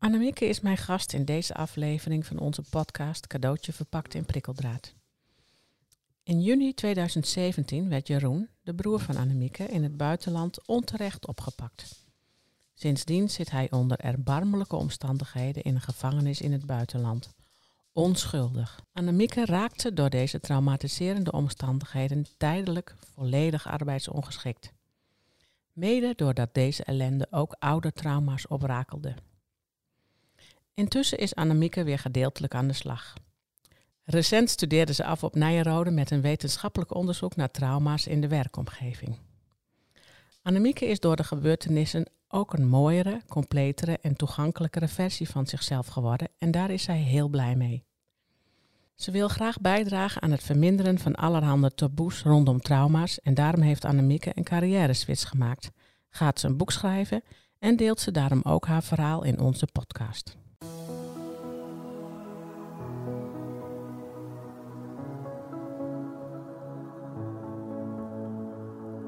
Annemieke is mijn gast in deze aflevering van onze podcast Cadeautje verpakt in prikkeldraad. In juni 2017 werd Jeroen, de broer van Annemieke, in het buitenland onterecht opgepakt. Sindsdien zit hij onder erbarmelijke omstandigheden in een gevangenis in het buitenland. Onschuldig. Annemieke raakte door deze traumatiserende omstandigheden tijdelijk volledig arbeidsongeschikt. Mede doordat deze ellende ook oude trauma's oprakelde. Intussen is Annemieke weer gedeeltelijk aan de slag. Recent studeerde ze af op Nijenrode met een wetenschappelijk onderzoek naar trauma's in de werkomgeving. Annemieke is door de gebeurtenissen ook een mooiere, completere en toegankelijkere versie van zichzelf geworden en daar is zij heel blij mee. Ze wil graag bijdragen aan het verminderen van allerhande taboes rondom trauma's en daarom heeft Annemieke een carrière-switch gemaakt, gaat ze een boek schrijven en deelt ze daarom ook haar verhaal in onze podcast.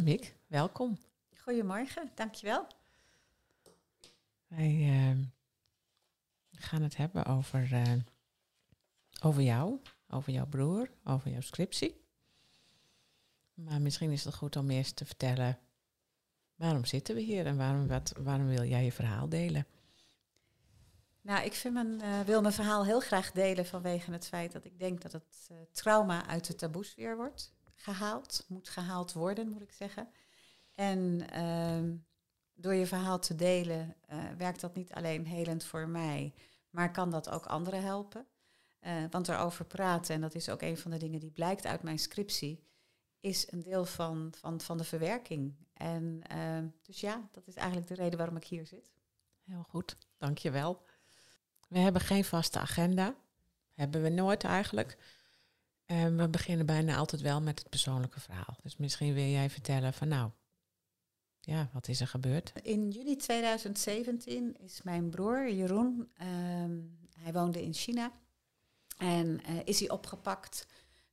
Annemiek, welkom. Goedemorgen, dankjewel. Wij uh, gaan het hebben over, uh, over jou, over jouw broer, over jouw scriptie. Maar misschien is het goed om eerst te vertellen waarom zitten we hier en waarom, wat, waarom wil jij je verhaal delen? Nou, ik vind mijn, uh, wil mijn verhaal heel graag delen vanwege het feit dat ik denk dat het trauma uit de taboesfeer wordt gehaald, moet gehaald worden, moet ik zeggen. En uh, door je verhaal te delen, uh, werkt dat niet alleen helend voor mij, maar kan dat ook anderen helpen. Uh, want erover praten, en dat is ook een van de dingen die blijkt uit mijn scriptie, is een deel van, van, van de verwerking. En ehm, dus ja, dat is eigenlijk de reden waarom ik hier zit. Heel goed, dankjewel. We hebben geen vaste agenda. Hebben we nooit eigenlijk. Um, we beginnen bijna altijd wel met het persoonlijke verhaal. Dus misschien wil jij vertellen van nou, ja, wat is er gebeurd? In juli 2017 is mijn broer Jeroen, um, hij woonde in China en uh, is hij opgepakt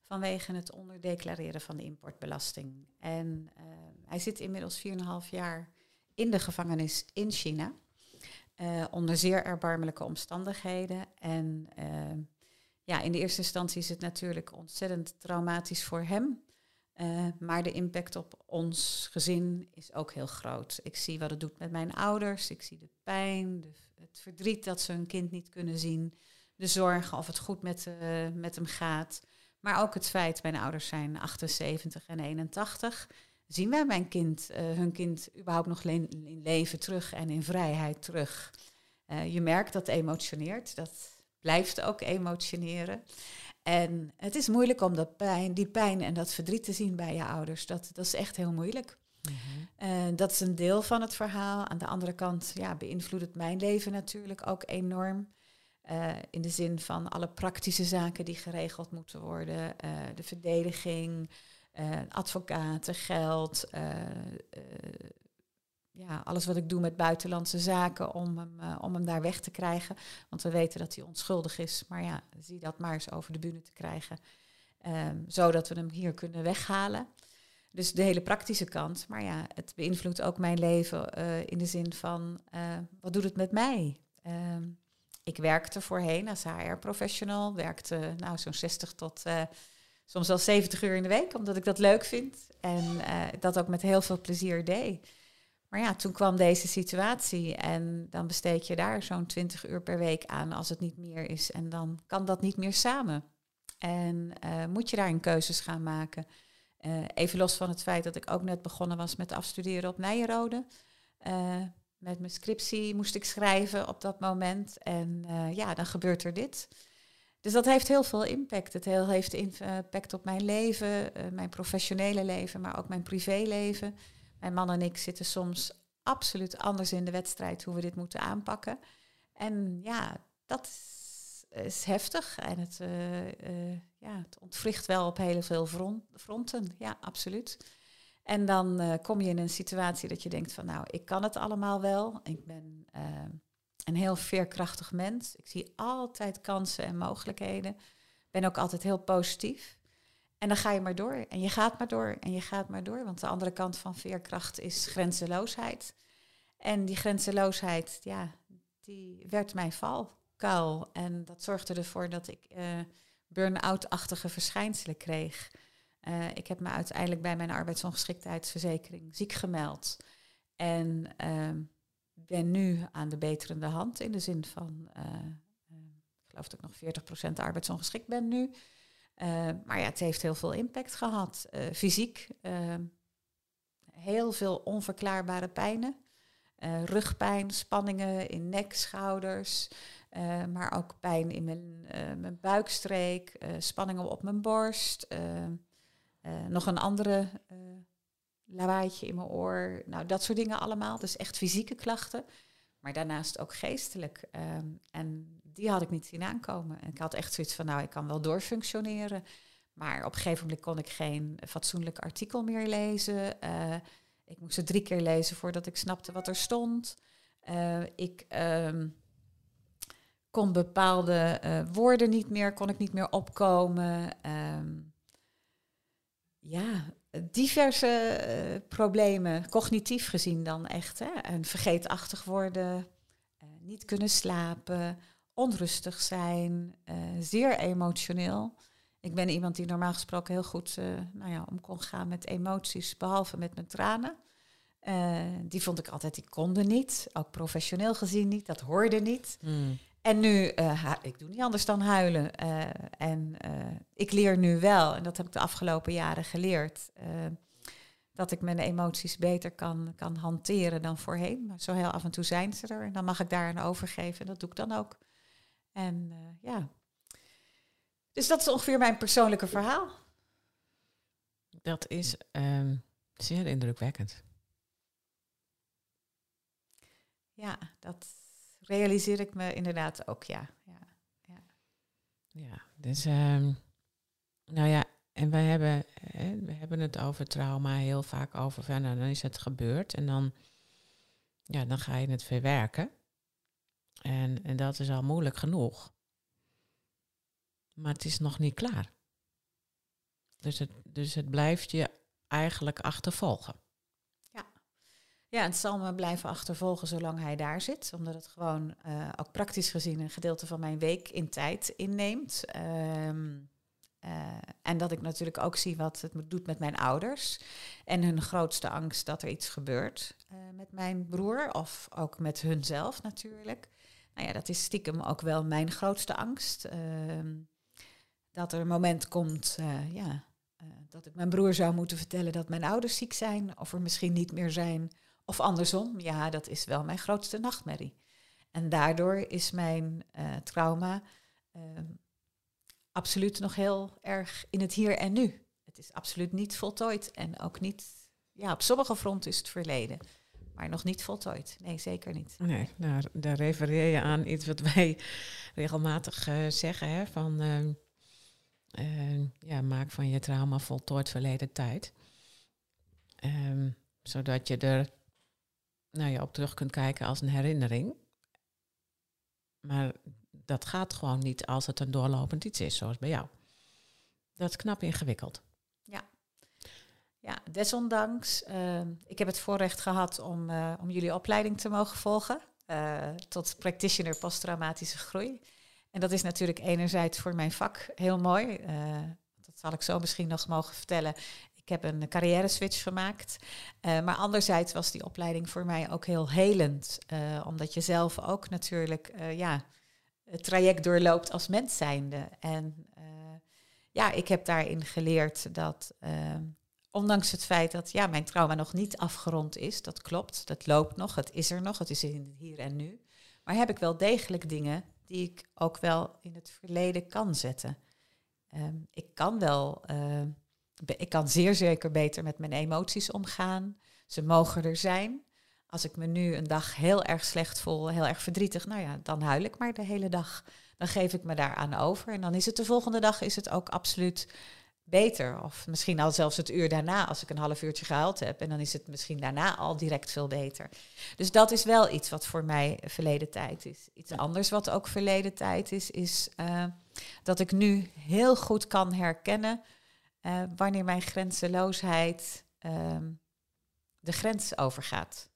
vanwege het onderdeclareren van de importbelasting. En uh, hij zit inmiddels 4,5 jaar in de gevangenis in China. Uh, onder zeer erbarmelijke omstandigheden. En ja, in de eerste instantie is het natuurlijk ontzettend traumatisch voor hem. Uh, maar de impact op ons gezin is ook heel groot. Ik zie wat het doet met mijn ouders. Ik zie de pijn, de, het verdriet dat ze hun kind niet kunnen zien. De zorgen of het goed met, uh, met hem gaat. Maar ook het feit, mijn ouders zijn 78 en 81. Zien wij mijn kind, uh, hun kind überhaupt nog in leven terug en in vrijheid terug? je merkt dat emotioneert. Dat, blijft ook emotioneren. En het is moeilijk om dat pijn, die pijn en dat verdriet te zien bij je ouders. Dat, dat is echt heel moeilijk. Mm dat is een deel van het verhaal. Aan de andere kant ja, beïnvloedt het mijn leven natuurlijk ook enorm. Uh, in de zin van alle praktische zaken die geregeld moeten worden. Uh, de verdediging, advocaten, geld, ja, alles wat ik doe met buitenlandse zaken om hem, uh, om hem daar weg te krijgen. Want we weten dat hij onschuldig is. Maar ja, zie dat maar eens over de bühne te krijgen. Um, zodat we hem hier kunnen weghalen. Dus de hele praktische kant. Maar ja, het beïnvloedt ook mijn leven uh, in de zin van, uh, wat doet het met mij? Um, ik werkte voorheen als HR-professional. Werkte nou zo'n 60 tot soms wel 70 uur in de week. Omdat ik dat leuk vind. En dat ook met heel veel plezier deed. Maar ja, toen kwam deze situatie en dan besteed je daar zo'n 20 uur per week aan als het niet meer is. En dan kan dat niet meer samen. En uh, moet je daarin keuzes gaan maken. Uh, even los van het feit dat ik ook net begonnen was met afstuderen op Nijenrode. Uh, met mijn scriptie moest ik schrijven op dat moment. En ja, dan gebeurt er dit. dus dat heeft heel veel impact. Het heeft impact op mijn leven, eh, mijn professionele leven, maar ook mijn privéleven. Mijn man en ik zitten soms absoluut anders in de wedstrijd hoe we dit moeten aanpakken. En ja, dat is, heftig en het, uh, ja, het ontwricht wel op heel veel fronten. Ja, absoluut. En dan kom je in een situatie dat je denkt van nou, ik kan het allemaal wel. Ik ben een heel veerkrachtig mens. Ik zie altijd kansen en mogelijkheden. Ben ook altijd heel positief. En dan ga je maar door. En je gaat maar door. En je gaat maar door. Want de andere kant van veerkracht is grenzeloosheid. En die grenzeloosheid, ja, die werd mijn valkuil. En dat zorgde ervoor dat ik uh, burn-out-achtige verschijnselen kreeg. Uh, ik heb me uiteindelijk bij mijn arbeidsongeschiktheidsverzekering ziek gemeld. En uh, ben nu aan de beterende hand in de zin van, uh, ik geloof dat ik nog 40% arbeidsongeschikt ben nu. Uh, maar ja, het heeft heel veel impact gehad. fysiek, heel veel onverklaarbare pijnen. rugpijn, spanningen in nek, schouders. maar ook pijn in mijn, mijn buikstreek, spanningen op mijn borst. nog een andere lawaaitje in mijn oor. Nou, dat soort dingen allemaal. Dus echt fysieke klachten. Maar daarnaast ook geestelijk. Ehm, en die had ik niet zien aankomen. En ik had echt zoiets van, nou, ik kan wel doorfunctioneren. Maar op een gegeven moment kon ik geen fatsoenlijk artikel meer lezen. Uh, ik moest het drie keer lezen voordat ik snapte wat er stond. Uh, ik um, kon bepaalde uh, woorden niet meer, kon ik niet meer opkomen. Um, ja, diverse problemen, cognitief gezien dan echt. Hè? En vergeetachtig worden, niet kunnen slapen, onrustig zijn, uh, zeer emotioneel. Ik ben iemand die normaal gesproken heel goed nou ja, om kon gaan met emoties, behalve met mijn tranen. die vond ik altijd, die konden niet, ook professioneel gezien niet, dat hoorde niet. Mm. En nu, ik doe niet anders dan huilen. En ik leer nu wel, en dat heb ik de afgelopen jaren geleerd, dat ik mijn emoties beter kan, kan hanteren dan voorheen. Maar zo heel af en toe zijn ze er. En dan mag ik daar aan overgeven. En dat doe ik dan ook. En ja. Dus dat is ongeveer mijn persoonlijke verhaal. Dat is um, zeer indrukwekkend. Ja, dat realiseer ik me inderdaad ook, ja. Ja, ja. ja dus, um, nou ja, en wij hebben, hè, we hebben het over trauma heel vaak over, van, nou, dan is het gebeurd en dan, ja, dan ga je het verwerken. En, en dat is al moeilijk genoeg. Maar het is nog niet klaar. Dus het, dus het blijft je eigenlijk achtervolgen. Ja, het zal me blijven achtervolgen zolang hij daar zit. Omdat het gewoon uh, ook praktisch gezien een gedeelte van mijn week in tijd inneemt. Um, uh, en dat ik natuurlijk ook zie wat het doet met mijn ouders. En hun grootste angst dat er iets gebeurt uh, met mijn broer. Of ook met hunzelf natuurlijk. Nou ja, dat is stiekem ook wel mijn grootste angst. Ehm, dat er een moment komt, ja, dat ik mijn broer zou moeten vertellen dat mijn ouders ziek zijn. Of er misschien niet meer zijn of andersom, ja, dat is wel mijn grootste nachtmerrie. En daardoor is mijn uh, trauma uh, absoluut nog heel erg in het hier en nu. Het is absoluut niet voltooid en ook niet, ja, op sommige fronten is het verleden. Maar nog niet voltooid. Nee, zeker niet. Nee, daar, daar refereer je aan iets wat wij regelmatig uh, zeggen. Hè, van ja, maak van je trauma voltooid verleden tijd. Um, zodat je er nou ja, op terug kunt kijken als een herinnering. Maar dat gaat gewoon niet als het een doorlopend iets is, zoals bij jou. Dat is knap ingewikkeld. Ja, desondanks. Uh, ik heb het voorrecht gehad om, uh, om jullie opleiding te mogen volgen. Uh, tot practitioner posttraumatische groei. En dat is natuurlijk enerzijds voor mijn vak heel mooi. dat zal ik zo misschien nog mogen vertellen. Ik heb een carrière switch gemaakt. Maar anderzijds was die opleiding voor mij ook heel helend. Omdat je zelf ook natuurlijk ja, het traject doorloopt als mens zijnde. En ja, ik heb daarin geleerd dat ondanks het feit dat ja, mijn trauma nog niet afgerond is, dat klopt, dat loopt nog, het is er nog, het is in hier en nu. Maar heb ik wel degelijk dingen die ik ook wel in het verleden kan zetten. Ehm, ik kan wel, uh, ik kan zeer zeker beter met mijn emoties omgaan. Ze mogen er zijn. Als ik me nu een dag heel erg slecht voel, heel erg verdrietig, nou ja, dan huil ik maar de hele dag. Dan geef ik me daaraan over. En dan is het de volgende dag is het ook absoluut beter. Of misschien al zelfs het uur daarna, als ik een half uurtje gehuild heb. En dan is het misschien daarna al direct veel beter. Dus dat is wel iets wat voor mij verleden tijd is. Iets anders wat ook verleden tijd is, is uh, dat ik nu heel goed kan herkennen uh, wanneer mijn grenzeloosheid uh, de grens overgaat.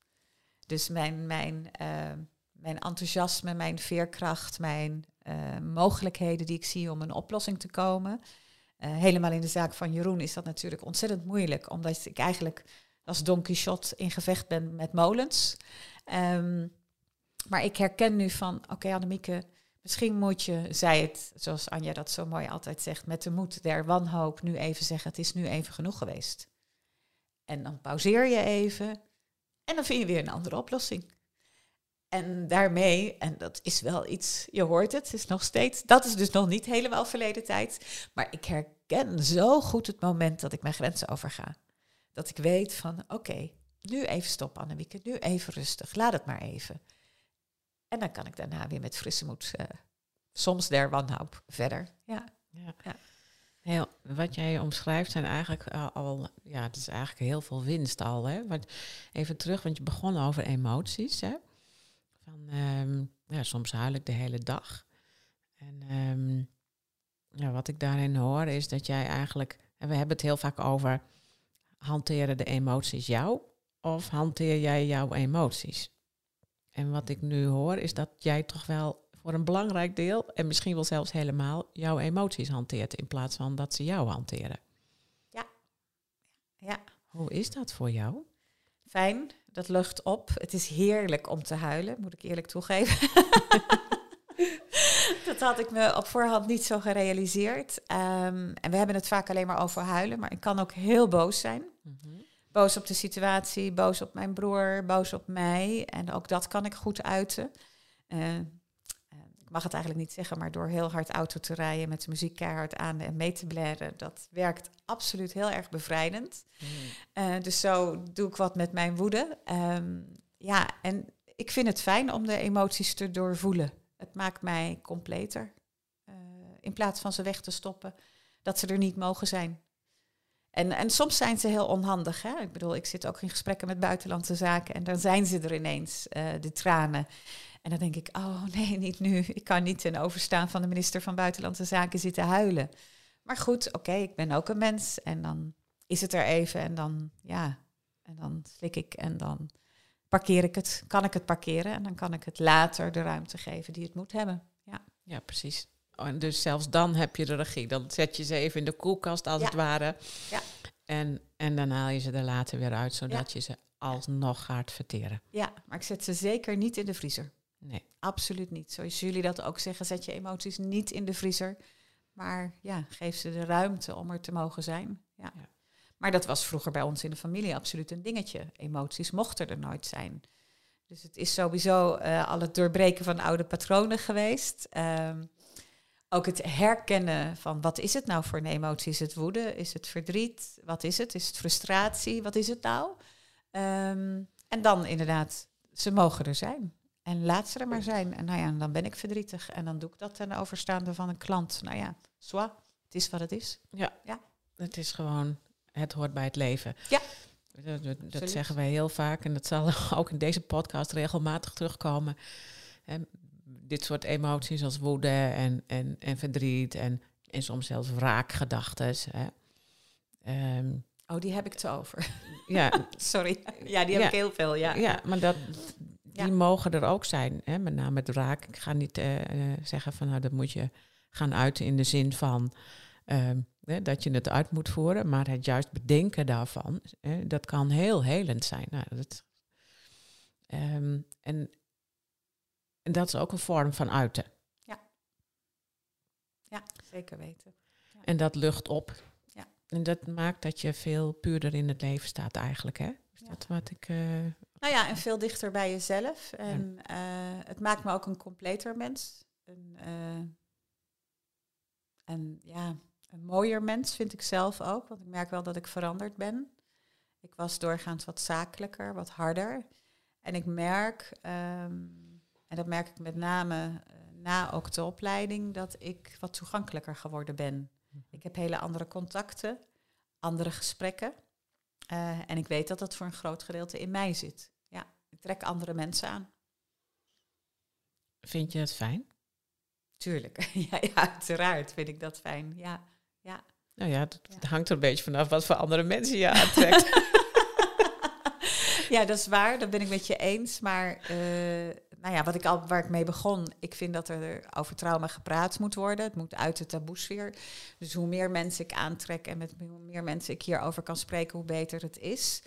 Dus mijn, mijn, uh, mijn enthousiasme, mijn veerkracht, mijn mogelijkheden die ik zie om een oplossing te komen. Helemaal in de zaak van Jeroen is dat natuurlijk ontzettend moeilijk, omdat ik eigenlijk als Don Quixote in gevecht ben met molens. Um, maar ik herken nu van, oké okay, Annemieke, Misschien moet je, zei het, zoals Anja dat zo mooi altijd zegt, met de moed der wanhoop nu even zeggen, het is nu even genoeg geweest. En dan pauzeer je even en dan vind je weer een andere oplossing. En daarmee, en dat is wel iets, je hoort het, is nog steeds, dat is dus nog niet helemaal verleden tijd, maar ik herken zo goed het moment dat ik mijn grenzen overga. Dat ik weet van, oké, nu even stop Annemieke, nu even rustig, laat het maar even. En dan kan ik daarna weer met frisse moed, uh, soms der wanhoop, verder. Ja. ja. ja. Heel, wat jij omschrijft zijn eigenlijk al, ja, het is eigenlijk heel veel winst al. Hè? Want even terug, want je begon over emoties. Hè? Um, ja, soms huil ik de hele dag. En um, ja, wat ik daarin hoor is dat jij eigenlijk, en we hebben het heel vaak over, hanteren de emoties jou of hanteer jij jouw emoties? En wat ik nu hoor is dat jij toch wel voor een belangrijk deel, en misschien wel zelfs helemaal, jouw emoties hanteert in plaats van dat ze jou hanteren. Ja. ja. Hoe is dat voor jou? Fijn, dat lucht op. Het is heerlijk om te huilen, moet ik eerlijk toegeven. dat had ik me op voorhand niet zo gerealiseerd. Um, en we hebben het vaak alleen maar over huilen, maar ik kan ook heel boos zijn. Mm -hmm. Boos op de situatie, boos op mijn broer, boos op mij. En ook dat kan ik goed uiten. Uh, mag het eigenlijk niet zeggen, maar door heel hard auto te rijden met de muziek keihard aan en mee te blaren, dat werkt absoluut heel erg bevrijdend. Mm. Uh, dus zo doe ik wat met mijn woede. Um, ja, en ik vind het fijn om de emoties te doorvoelen. Het maakt mij completer. Uh, in plaats van ze weg te stoppen, dat ze er niet mogen zijn. En, en soms zijn ze heel onhandig. Hè? Ik bedoel, ik zit ook in gesprekken met buitenlandse zaken en dan zijn ze er ineens, uh, de tranen. En dan denk ik, oh nee, niet nu. Ik kan niet ten overstaan van de minister van Buitenlandse Zaken zitten huilen. Maar goed, oké, okay, ik ben ook een mens. En dan is het er even en dan, ja, en dan slik ik en dan parkeer ik het. Kan ik het parkeren en dan kan ik het later de ruimte geven die het moet hebben. Ja, ja precies. Oh, en dus zelfs dan heb je de regie. Dan zet je ze even in de koelkast als het ware. Ja. En, en dan haal je ze er later weer uit, zodat je ze alsnog gaat verteren. Ja, maar ik zet ze zeker niet in de vriezer. Nee. Absoluut niet. Zoals jullie dat ook zeggen, zet je emoties niet in de vriezer. Maar ja, geef ze de ruimte om er te mogen zijn. Ja. ja. Maar dat was vroeger bij ons in de familie absoluut een dingetje. Emoties mochten er nooit zijn. Dus het is sowieso uh, al het doorbreken van oude patronen geweest. Um, ook het herkennen van wat is het nou voor een emotie? Is het woede? Is het verdriet? Wat is het? Is het frustratie? Wat is het nou? Um, en dan inderdaad, ze mogen er zijn. En laat ze er maar zijn. En nou ja, dan ben ik verdrietig. En dan doe ik dat ten overstaande van een klant. Nou ja, soit, het is wat het is. Ja, ja. het is gewoon, het hoort bij het leven. Ja. Dat, dat zeggen wij heel vaak en dat zal ook in deze podcast regelmatig terugkomen dit soort emoties als woede en, en, en verdriet en, en soms zelfs wraakgedachten. Um, oh, die heb ik te over. Ja, sorry. Ja, die heb ik heel veel. Ja, ja maar dat, die mogen er ook zijn. Hè? Met name het wraak. Ik ga niet uh, zeggen van nou, dat moet je gaan uiten in de zin van hè, dat je het uit moet voeren. Maar het juist bedenken daarvan, hè, dat kan heel helend zijn. Nou, dat, um, en en dat is ook een vorm van uiten. Ja, ja zeker weten. Ja. En dat lucht op. En dat maakt dat je veel puurder in het leven staat eigenlijk, hè? Is ja. dat wat ik... Uh, nou ja, en veel dichter bij jezelf. En ja. uh, het maakt me ook een completer mens. Een, uh, en ja, een mooier mens vind ik zelf ook. Want ik merk wel dat ik veranderd ben. Ik was doorgaans wat zakelijker, wat harder. En ik merk, ehm, en dat merk ik met name eh, na ook de opleiding, dat ik wat toegankelijker geworden ben. Ik heb hele andere contacten, andere gesprekken. Uh, en ik weet dat dat voor een groot gedeelte in mij zit. Ja, ik trek andere mensen aan. Vind je het fijn? Tuurlijk, ja, ja, uiteraard vind ik dat fijn. Ja, ja. Nou ja, het, hangt er een beetje vanaf wat voor andere mensen je aantrekt. ja, dat is waar, dat ben ik met je eens. Maar uh, nou ja, wat ik al, waar ik mee begon, ik vind dat er over trauma gepraat moet worden. Het moet uit de taboesfeer. Dus hoe meer mensen ik aantrek en met hoe meer mensen ik hierover kan spreken, hoe beter het is.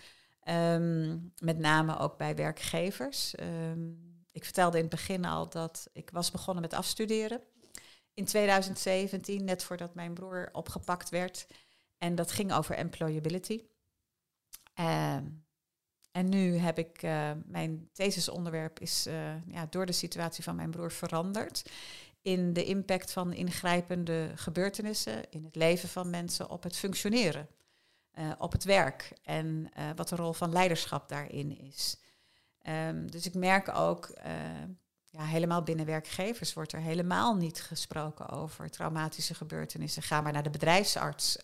Um, met name ook bij werkgevers. Um, ik vertelde in het begin al dat ik was begonnen met afstuderen. In 2017, net voordat mijn broer opgepakt werd. En dat ging over employability. Uh, en nu heb ik, uh, mijn thesisonderwerp is uh, ja, door de situatie van mijn broer veranderd. In de impact van ingrijpende gebeurtenissen in het leven van mensen op het functioneren, uh, op het werk en wat de rol van leiderschap daarin is. Um, dus ik merk ook, ja, helemaal binnen werkgevers wordt er helemaal niet gesproken over traumatische gebeurtenissen. Ga maar naar de bedrijfsarts.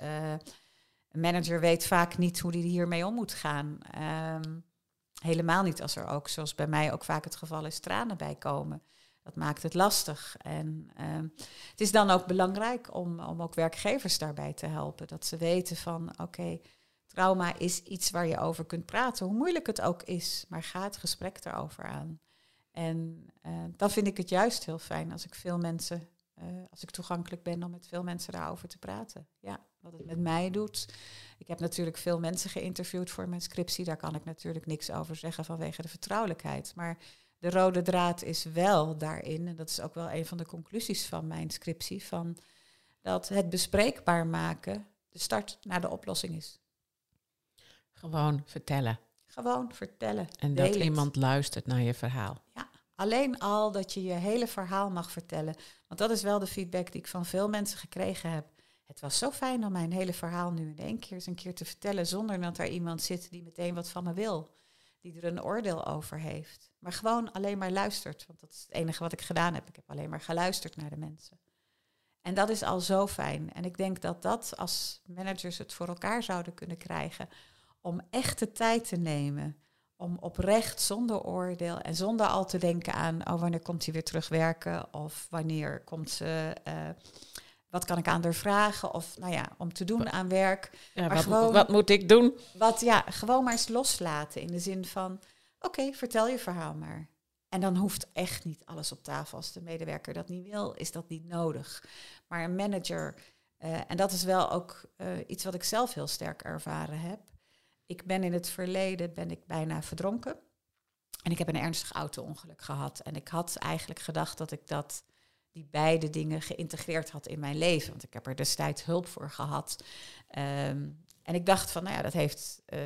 Een manager weet vaak niet hoe die hiermee om moet gaan. Um, helemaal niet als er ook, zoals bij mij ook vaak het geval is, tranen bij komen. Dat maakt het lastig. En um, het is dan ook belangrijk om, om ook werkgevers daarbij te helpen. Dat ze weten van oké, Trauma is iets waar je over kunt praten, hoe moeilijk het ook is, maar ga het gesprek erover aan. En uh, dan vind ik het juist heel fijn als ik veel mensen, uh, als ik toegankelijk ben om met veel mensen daarover te praten. Ja, wat het met mij doet. Ik heb natuurlijk veel mensen geïnterviewd voor mijn scriptie, daar kan ik natuurlijk niks over zeggen vanwege de vertrouwelijkheid. Maar de rode draad is wel daarin, en dat is ook wel een van de conclusies van mijn scriptie, van dat het bespreekbaar maken de start naar de oplossing is. Gewoon vertellen. Gewoon vertellen. En dat iemand luistert naar je verhaal. Ja, alleen al dat je je hele verhaal mag vertellen. Want dat is wel de feedback die ik van veel mensen gekregen heb. Het was zo fijn om mijn hele verhaal nu in één keer eens een keer te vertellen. Zonder dat er iemand zit die meteen wat van me wil. Die er een oordeel over heeft. Maar gewoon alleen maar luistert. Want dat is het enige wat ik gedaan heb. Ik heb alleen maar geluisterd naar de mensen. En dat is al zo fijn. En ik denk dat dat als managers het voor elkaar zouden kunnen krijgen om echt de tijd te nemen. Om oprecht, zonder oordeel en zonder al te denken aan, oh, wanneer komt hij weer terugwerken? Of wanneer komt ze, uh, wat kan ik aan haar vragen? Of nou ja, om te doen aan werk. Ja, maar wat, gewoon, wat moet ik doen? Wat, ja, gewoon maar eens loslaten in de zin van, oké, vertel je verhaal maar. En dan hoeft echt niet alles op tafel. Als de medewerker dat niet wil, is dat niet nodig. Maar een manager, uh, en dat is wel ook uh, iets wat ik zelf heel sterk ervaren heb ik ben in het verleden ben ik bijna verdronken. En ik heb een ernstig auto-ongeluk gehad. En ik had eigenlijk gedacht dat ik dat, die beide dingen geïntegreerd had in mijn leven. Want ik heb er destijds hulp voor gehad. Um, en ik dacht van, nou ja, dat heeft uh,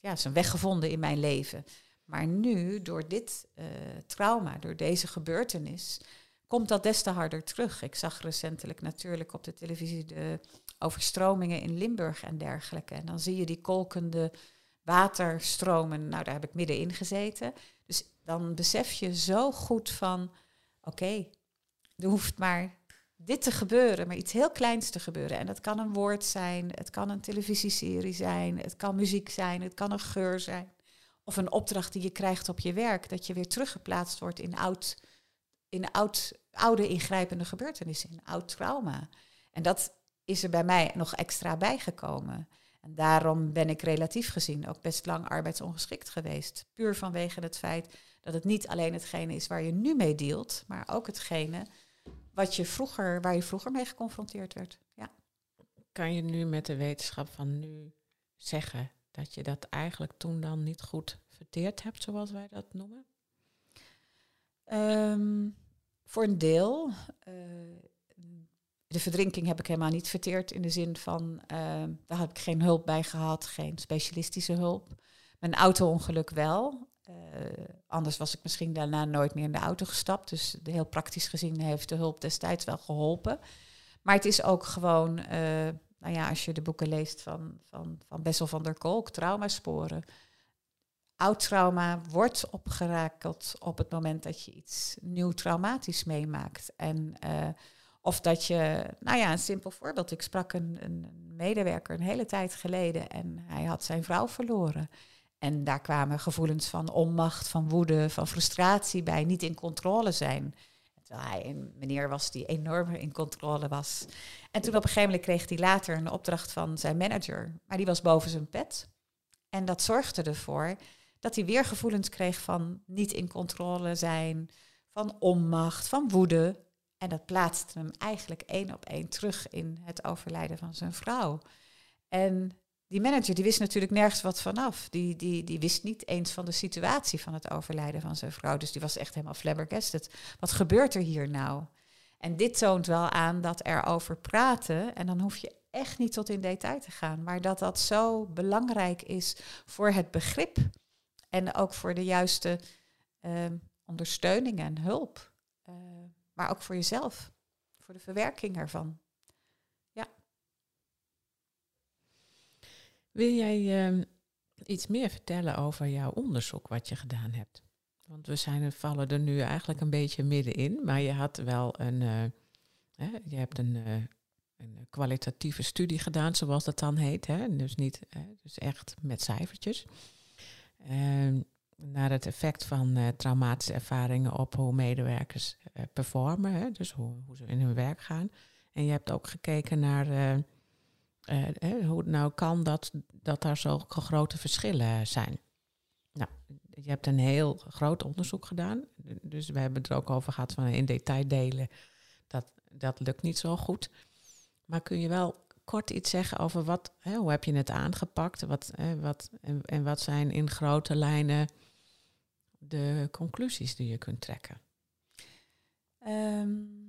ja, zijn weg gevonden in mijn leven. Maar nu, door dit uh, trauma, door deze gebeurtenis, komt dat des te harder terug. Ik zag recentelijk natuurlijk op de televisie de overstromingen in Limburg en dergelijke. En dan zie je die kolkende waterstromen. Nou, daar heb ik middenin gezeten. Dus dan besef je zo goed van, oké, er hoeft maar dit te gebeuren, maar iets heel kleins te gebeuren. En dat kan een woord zijn, het kan een televisieserie zijn, het kan muziek zijn, het kan een geur zijn. Of een opdracht die je krijgt op je werk, dat je weer teruggeplaatst wordt in, oud, in oud, oude ingrijpende gebeurtenissen, in oud trauma. En dat is er bij mij nog extra bijgekomen. En daarom ben ik relatief gezien ook best lang arbeidsongeschikt geweest. Puur vanwege het feit dat het niet alleen hetgene is waar je nu mee dealt, maar ook hetgene wat je vroeger, waar je vroeger mee geconfronteerd werd. Ja. Kan je nu met de wetenschap van nu zeggen dat je dat eigenlijk toen dan niet goed verteerd hebt, zoals wij dat noemen? Um, voor een deel. Uh, de verdrinking heb ik helemaal niet verteerd in de zin van, uh, daar heb ik geen hulp bij gehad, geen specialistische hulp. Mijn auto-ongeluk wel. Anders was ik misschien daarna nooit meer in de auto gestapt. Dus heel praktisch gezien heeft de hulp destijds wel geholpen. Maar het is ook gewoon, nou ja, als je de boeken leest van, van, van Bessel van der Kolk, traumasporen oud trauma wordt opgerakeld op het moment dat je iets nieuw traumatisch meemaakt. En, uh, of dat je, nou ja, een simpel voorbeeld. Ik sprak een, een, medewerker een hele tijd geleden en hij had zijn vrouw verloren. En daar kwamen gevoelens van onmacht, van woede, van frustratie bij, niet in controle zijn. Terwijl hij een meneer was die enorm in controle was. En toen op een gegeven moment kreeg hij later een opdracht van zijn manager, maar die was boven zijn pet. En dat zorgde ervoor dat hij weer gevoelens kreeg van niet in controle zijn, van onmacht, van woede. En dat plaatste hem eigenlijk één op één terug in het overlijden van zijn vrouw. En die manager die wist natuurlijk nergens wat vanaf. Die, die, die wist niet eens van de situatie van het overlijden van zijn vrouw. Dus die was echt helemaal flabbergasted. Wat gebeurt er hier nou? En dit toont wel aan dat er over praten, en dan hoef je echt niet tot in detail te gaan, maar dat dat zo belangrijk is voor het begrip en ook voor de juiste ehm, ondersteuning en hulp. Uh, maar ook voor jezelf, voor de verwerking ervan. Wil jij uh, iets meer vertellen over jouw onderzoek wat je gedaan hebt? Want we zijn, vallen er nu eigenlijk een beetje middenin, maar je had wel een, uh, hè, je hebt een, uh, een kwalitatieve studie gedaan, zoals dat dan heet. Hè? Dus niet, dus echt met cijfertjes. Ehm, naar het effect van traumatische ervaringen op hoe medewerkers performen, hè, dus hoe, hoe, ze in hun werk gaan. En je hebt ook gekeken naar uh, hoe nou kan dat, dat daar zulke grote verschillen zijn. Nou, je hebt een heel groot onderzoek gedaan, dus we hebben het er ook over gehad van in detail delen. Dat, dat lukt niet zo goed. Maar kun je wel kort iets zeggen over wat, hè, hoe heb je het aangepakt? Wat, hè, wat, en, en wat zijn in grote lijnen de conclusies die je kunt trekken? Um,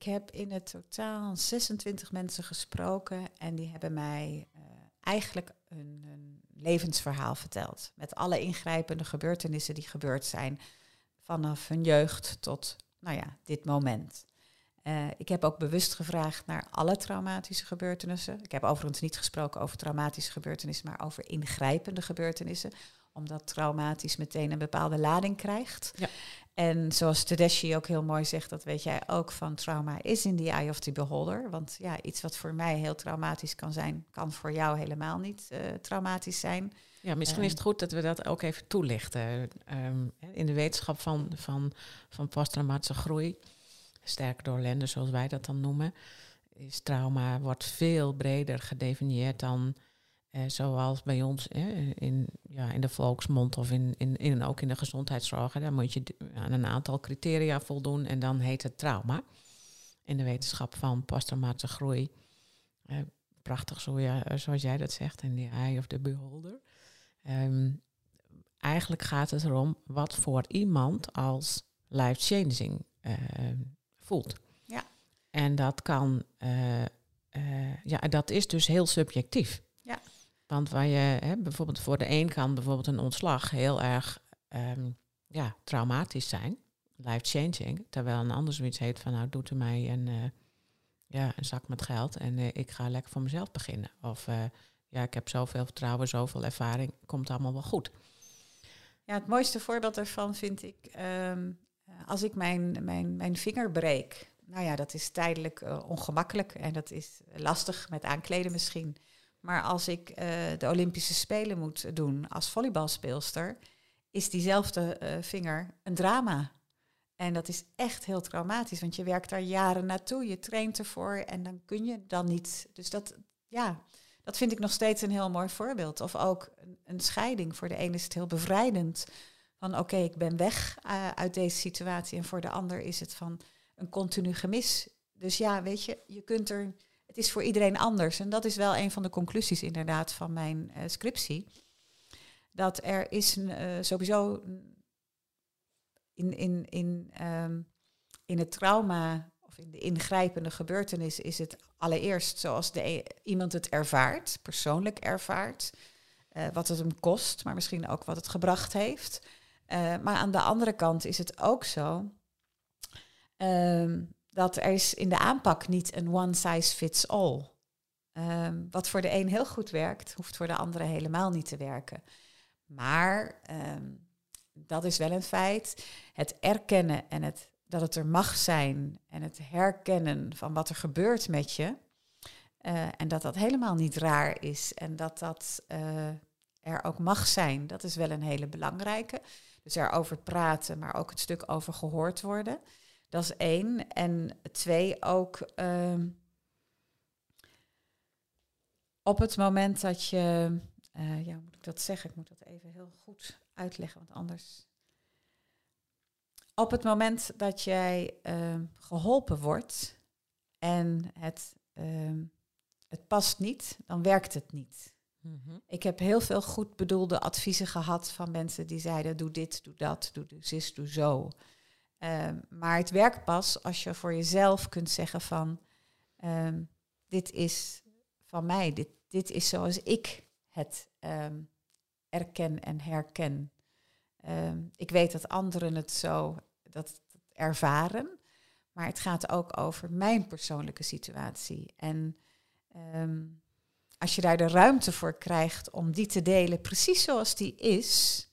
ik heb in het totaal 26 mensen gesproken en die hebben mij uh, eigenlijk een, levensverhaal verteld. Met alle ingrijpende gebeurtenissen die gebeurd zijn. Vanaf hun jeugd tot, nou ja, dit moment. Uh, ik heb ook bewust gevraagd naar alle traumatische gebeurtenissen. Ik heb overigens niet gesproken over traumatische gebeurtenissen, maar over ingrijpende gebeurtenissen. Omdat traumatisch meteen een bepaalde lading krijgt. Ja. En zoals Tedeschi ook heel mooi zegt, dat weet jij ook van trauma is in the eye of the beholder. Want ja, iets wat voor mij heel traumatisch kan zijn, kan voor jou helemaal niet uh, traumatisch zijn. Ja, misschien is het goed dat we dat ook even toelichten. Um, in de wetenschap van, van, van posttraumatische groei sterk doorlenden, zoals wij dat dan noemen, is trauma wordt veel breder gedefinieerd dan eh, zoals bij ons eh, in, ja, in de volksmond of in, in, in, ook in de gezondheidszorg. Daar moet je aan een aantal criteria voldoen en dan heet het trauma. In de wetenschap van posttraumatische groei. Eh, prachtig zo, ja, zoals jij dat zegt, in the eye of the beholder. Um, eigenlijk gaat het erom wat voor iemand als life-changing uh, voelt. Ja. En dat kan, uh, uh, ja, dat is dus heel subjectief. Want waar je hè, bijvoorbeeld voor de een kan bijvoorbeeld een ontslag heel erg um, ja, traumatisch zijn, life-changing, terwijl een ander zoiets heet van nou doet u mij een, uh, ja, een zak met geld en ik ga lekker voor mezelf beginnen. Of ja, ik heb zoveel vertrouwen, zoveel ervaring, komt allemaal wel goed. Ja, het mooiste voorbeeld daarvan vind ik um, als ik mijn, mijn, mijn vinger breek, nou ja, dat is tijdelijk ongemakkelijk en dat is lastig met aankleden misschien. Maar als ik uh, de Olympische Spelen moet doen als volleybalspeelster, is diezelfde uh, vinger een drama. En dat is echt heel traumatisch, want je werkt daar jaren naartoe, je traint ervoor en dan kun je dan niet. Dus dat, ja, dat vind ik nog steeds een heel mooi voorbeeld. Of ook een, scheiding. Voor de ene is het heel bevrijdend van oké, ik ben weg uh, uit deze situatie. En voor de ander is het van een continu gemis. Dus ja, weet je, je kunt er. Het is voor iedereen anders. En dat is wel een van de conclusies inderdaad van mijn uh, scriptie. Dat er is uh, sowieso in, in, in, um, in het trauma of in de ingrijpende gebeurtenis is het allereerst zoals de, iemand het ervaart, persoonlijk ervaart. eh, wat het hem kost, maar misschien ook wat het gebracht heeft. Eh, maar aan de andere kant is het ook zo ehm, dat er is in de aanpak niet een one size fits all. Um, wat voor de een heel goed werkt, hoeft voor de andere helemaal niet te werken. Maar um, dat is wel een feit. Het erkennen en het, dat het er mag zijn en het herkennen van wat er gebeurt met je. Uh, en dat dat helemaal niet raar is en dat dat uh, er ook mag zijn, dat is wel een hele belangrijke. Dus erover praten, maar ook het stuk over gehoord worden. Dat is één. En twee, ook uh, op het moment dat je, uh, ja, hoe moet ik dat zeggen? Ik moet dat even heel goed uitleggen, want anders. Op het moment dat jij uh, geholpen wordt en het, uh, het past niet, dan werkt het niet. Mm -hmm. Ik heb heel veel goed bedoelde adviezen gehad van mensen die zeiden: doe dit, doe dat, doe zus, doe zo. Um, maar het werkt pas als je voor jezelf kunt zeggen van um, dit is van mij, dit, dit is zoals ik het um, erken en herken. ik weet dat anderen het zo dat ervaren, maar het gaat ook over mijn persoonlijke situatie. En als je daar de ruimte voor krijgt om die te delen precies zoals die is,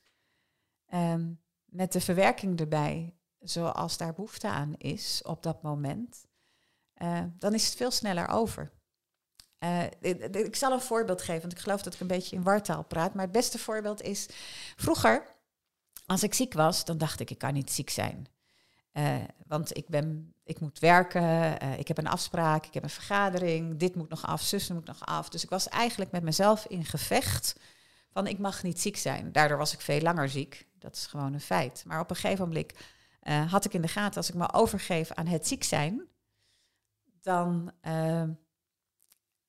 met de verwerking erbij, zoals daar behoefte aan is op dat moment, uh, dan is het veel sneller over. Uh, ik, zal een voorbeeld geven, want ik geloof dat ik een beetje in wartaal praat. Maar het beste voorbeeld is, vroeger, als ik ziek was, dan dacht ik, ik kan niet ziek zijn. Uh, want ik, ben, ik moet werken, ik heb een afspraak, ik heb een vergadering, dit moet nog af, zus moet nog af. Dus ik was eigenlijk met mezelf in gevecht van ik mag niet ziek zijn. Daardoor was ik veel langer ziek, dat is gewoon een feit. Maar op een gegeven moment uh, had ik in de gaten, als ik me overgeef aan het ziek zijn, dan uh,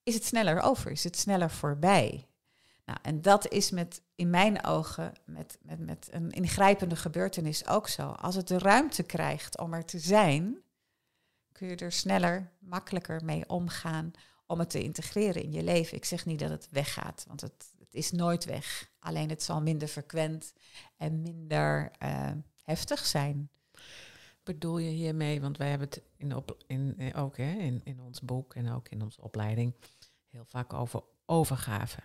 is het sneller over, is het sneller voorbij. Nou, en dat is met, in mijn ogen met, met, met een ingrijpende gebeurtenis ook zo. Als het de ruimte krijgt om er te zijn, kun je er sneller, makkelijker mee omgaan om het te integreren in je leven. Ik zeg niet dat het weggaat, want het, het is nooit weg. Alleen het zal minder frequent en minder uh, heftig zijn bedoel je hiermee? Want wij hebben het in op, in, eh, ook hè, in, in ons boek en ook in onze opleiding heel vaak over overgave.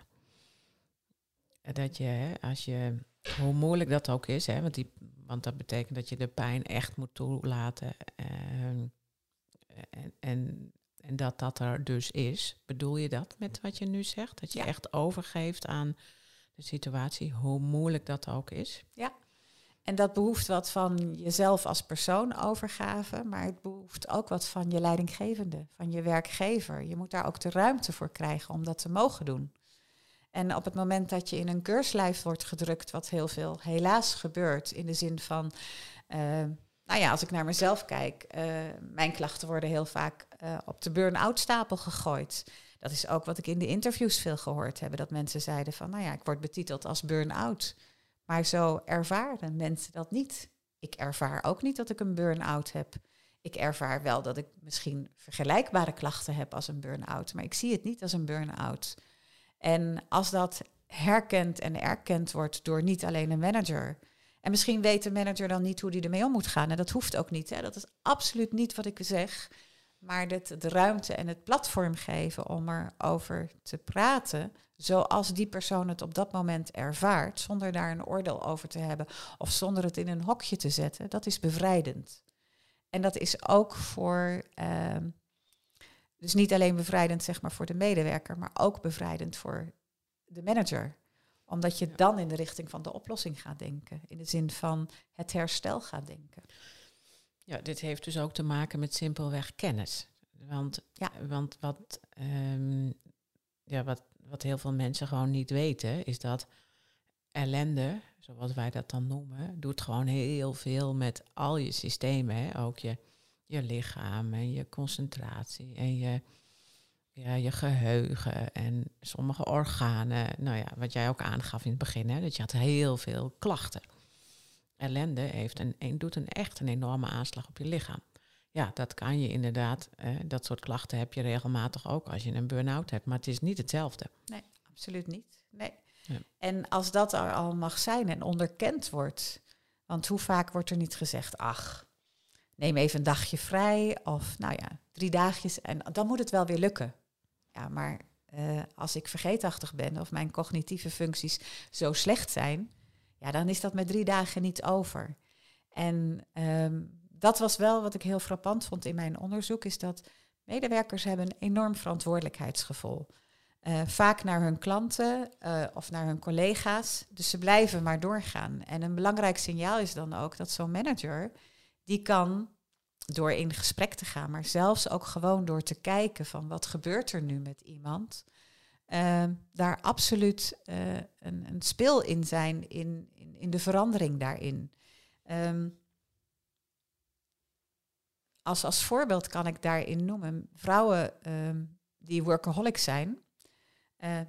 Dat je, hè, als je, hoe moeilijk dat ook is, hè, want, die, want dat betekent dat je de pijn echt moet toelaten. En, en, en, en dat dat er dus is. Bedoel je dat met wat je nu zegt? Dat je ja. echt overgeeft aan de situatie, hoe moeilijk dat ook is? Ja, en dat behoeft wat van jezelf als persoon overgave, maar het behoeft ook wat van je leidinggevende, van je werkgever. Je moet daar ook de ruimte voor krijgen om dat te mogen doen. En op het moment dat je in een keurslijf wordt gedrukt, wat heel veel helaas gebeurt, in de zin van, uh, nou ja, als ik naar mezelf kijk, uh, mijn klachten worden heel vaak uh, op de burn-out stapel gegooid. Dat is ook wat ik in de interviews veel gehoord heb, dat mensen zeiden van, nou ja, ik word betiteld als burn-out. Maar zo ervaren mensen dat niet. Ik ervaar ook niet dat ik een burn-out heb. Ik ervaar wel dat ik misschien vergelijkbare klachten heb als een burn-out, maar ik zie het niet als een burn-out. En als dat herkend en erkend wordt door niet alleen een manager. En misschien weet de manager dan niet hoe die ermee om moet gaan. En dat hoeft ook niet. Hè. Dat is absoluut niet wat ik zeg. Maar de, de ruimte en het platform geven om erover te praten zoals die persoon het op dat moment ervaart, zonder daar een oordeel over te hebben of zonder het in een hokje te zetten, dat is bevrijdend. En dat is ook voor, uh, dus niet alleen bevrijdend zeg maar voor de medewerker, maar ook bevrijdend voor de manager. Omdat je dan in de richting van de oplossing gaat denken, in de zin van het herstel gaat denken. Ja, dit heeft dus ook te maken met simpelweg kennis. Want, ja. want wat, um, ja, wat wat heel veel mensen gewoon niet weten, is dat ellende, zoals wij dat dan noemen, doet gewoon heel veel met al je systemen. Hè? Ook je, je lichaam en je concentratie en je, ja, je geheugen en sommige organen. Nou ja, wat jij ook aangaf in het begin, hè, dat je had heel veel klachten. Ellende heeft een, doet een echt een enorme aanslag op je lichaam. Ja, dat kan je inderdaad. Eh, dat soort klachten heb je regelmatig ook als je een burn-out hebt. Maar het is niet hetzelfde. Nee, absoluut niet. Nee. Ja. En als dat er al mag zijn en onderkend wordt, want hoe vaak wordt er niet gezegd, ach, neem even een dagje vrij of nou ja, drie dagjes en dan moet het wel weer lukken. Ja, maar uh, als ik vergeetachtig ben of mijn cognitieve functies zo slecht zijn, ja, dan is dat met drie dagen niet over. En um, dat was wel wat ik heel frappant vond in mijn onderzoek, is dat medewerkers hebben een enorm verantwoordelijkheidsgevoel. Uh, vaak naar hun klanten uh, of naar hun collega's. Dus ze blijven maar doorgaan. En een belangrijk signaal is dan ook dat zo'n manager, die kan door in gesprek te gaan, maar zelfs ook gewoon door te kijken van wat gebeurt er nu met iemand, uh, daar absoluut uh, een, een speel in zijn in, in, in de verandering daarin. Um, als, als voorbeeld kan ik daarin noemen vrouwen um, die workaholic zijn, uh,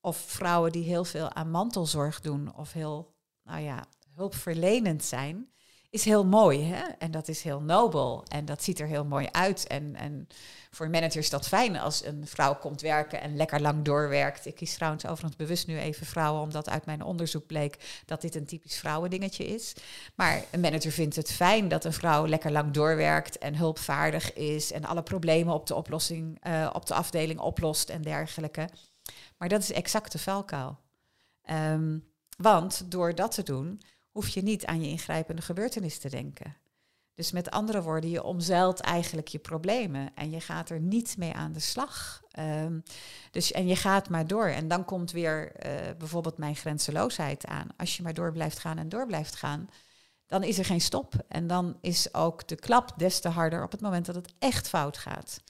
of vrouwen die heel veel aan mantelzorg doen, of heel, nou ja, hulpverlenend zijn is heel mooi. Hè? En dat is heel nobel. En dat ziet er heel mooi uit. En, en voor managers is dat fijn als een vrouw komt werken en lekker lang doorwerkt. Ik kies trouwens overigens bewust nu even vrouwen, omdat uit mijn onderzoek bleek dat dit een typisch vrouwendingetje is. Maar een manager vindt het fijn dat een vrouw lekker lang doorwerkt en hulpvaardig is en alle problemen op de oplossing, uh, op de afdeling oplost en dergelijke. Maar dat is exact de valkuil. Um, want door dat te doen, hoef je niet aan je ingrijpende gebeurtenis te denken. Dus met andere woorden, je omzeilt eigenlijk je problemen en je gaat er niet mee aan de slag. Um, dus, en je gaat maar door. En dan komt weer uh, bijvoorbeeld mijn grenzeloosheid aan. Als je maar door blijft gaan en door blijft gaan, dan is er geen stop. En dan is ook de klap des te harder op het moment dat het echt fout gaat.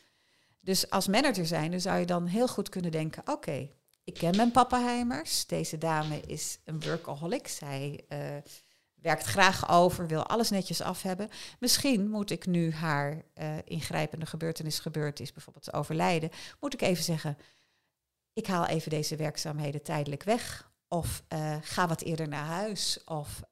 Dus als manager zijn, zou je dan heel goed kunnen denken: oké, ik ken mijn pappenheimers. Deze dame is een workaholic. Zij uh, werkt graag over, wil alles netjes af hebben. Misschien moet ik nu haar uh, ingrijpende gebeurtenis gebeurd is, bijvoorbeeld overlijden, moet ik even zeggen, ik haal even deze werkzaamheden tijdelijk weg. Of uh, ga wat eerder naar huis. Of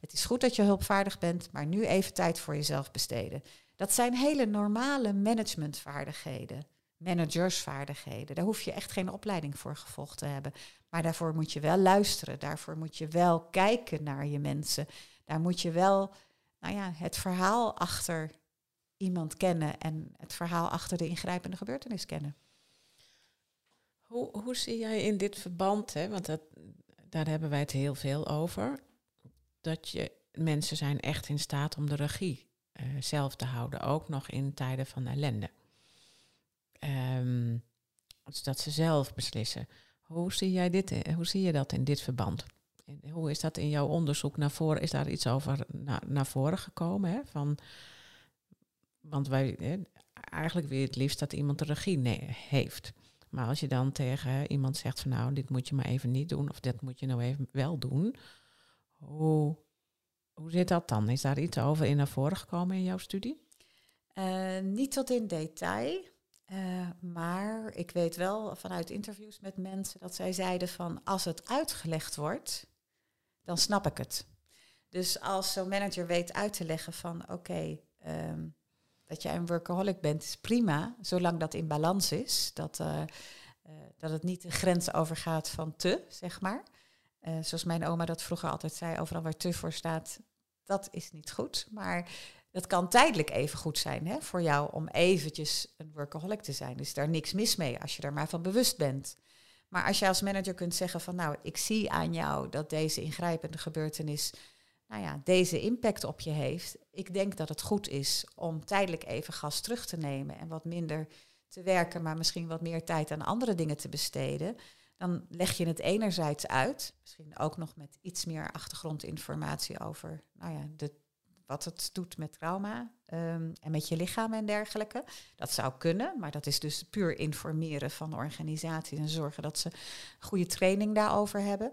het is goed dat je hulpvaardig bent, maar nu even tijd voor jezelf besteden. Dat zijn hele normale managementvaardigheden managersvaardigheden. Daar hoef je echt geen opleiding voor gevolgd te hebben. Maar daarvoor moet je wel luisteren. Daarvoor moet je wel kijken naar je mensen. Daar moet je wel nou ja, het verhaal achter iemand kennen en het verhaal achter de ingrijpende gebeurtenis kennen. Hoe, hoe zie jij in dit verband, hè, want dat, daar hebben wij het heel veel over, dat je mensen zijn echt in staat om de regie uh, zelf te houden, ook nog in tijden van ellende. Um, dat ze zelf beslissen. Hoe zie jij dit? Eh, hoe zie je dat in dit verband? Hoe is dat in jouw onderzoek naar voren? Is daar iets over naar, naar voren gekomen? Hè? Van, want wij, hè, eigenlijk je het liefst dat iemand de regie heeft. Maar als je dan tegen iemand zegt van nou, dit moet je maar even niet doen, of dit moet je nou even wel doen. Hoe, hoe zit dat dan? Is daar iets over in naar voren gekomen in jouw studie? Uh, niet tot in detail. Uh, maar ik weet wel vanuit interviews met mensen dat zij zeiden van als het uitgelegd wordt, dan snap ik het. Dus als zo'n manager weet uit te leggen van oké, um, dat jij een workaholic bent, is prima, zolang dat in balans is. Dat, uh, uh, dat het niet de grens overgaat van te, zeg maar. zoals mijn oma dat vroeger altijd zei, overal waar te voor staat, dat is niet goed. Maar dat kan tijdelijk even goed zijn hè, voor jou om eventjes een workaholic te zijn. Dus daar niks mis mee als je er maar van bewust bent. Maar als je als manager kunt zeggen van nou, ik zie aan jou dat deze ingrijpende gebeurtenis nou ja, deze impact op je heeft. Ik denk dat het goed is om tijdelijk even gas terug te nemen en wat minder te werken, maar misschien wat meer tijd aan andere dingen te besteden. Dan leg je het enerzijds uit, misschien ook nog met iets meer achtergrondinformatie over nou ja, de wat het doet met trauma um, en met je lichaam en dergelijke. Dat zou kunnen, maar dat is dus puur informeren van de organisatie en zorgen dat ze goede training daarover hebben.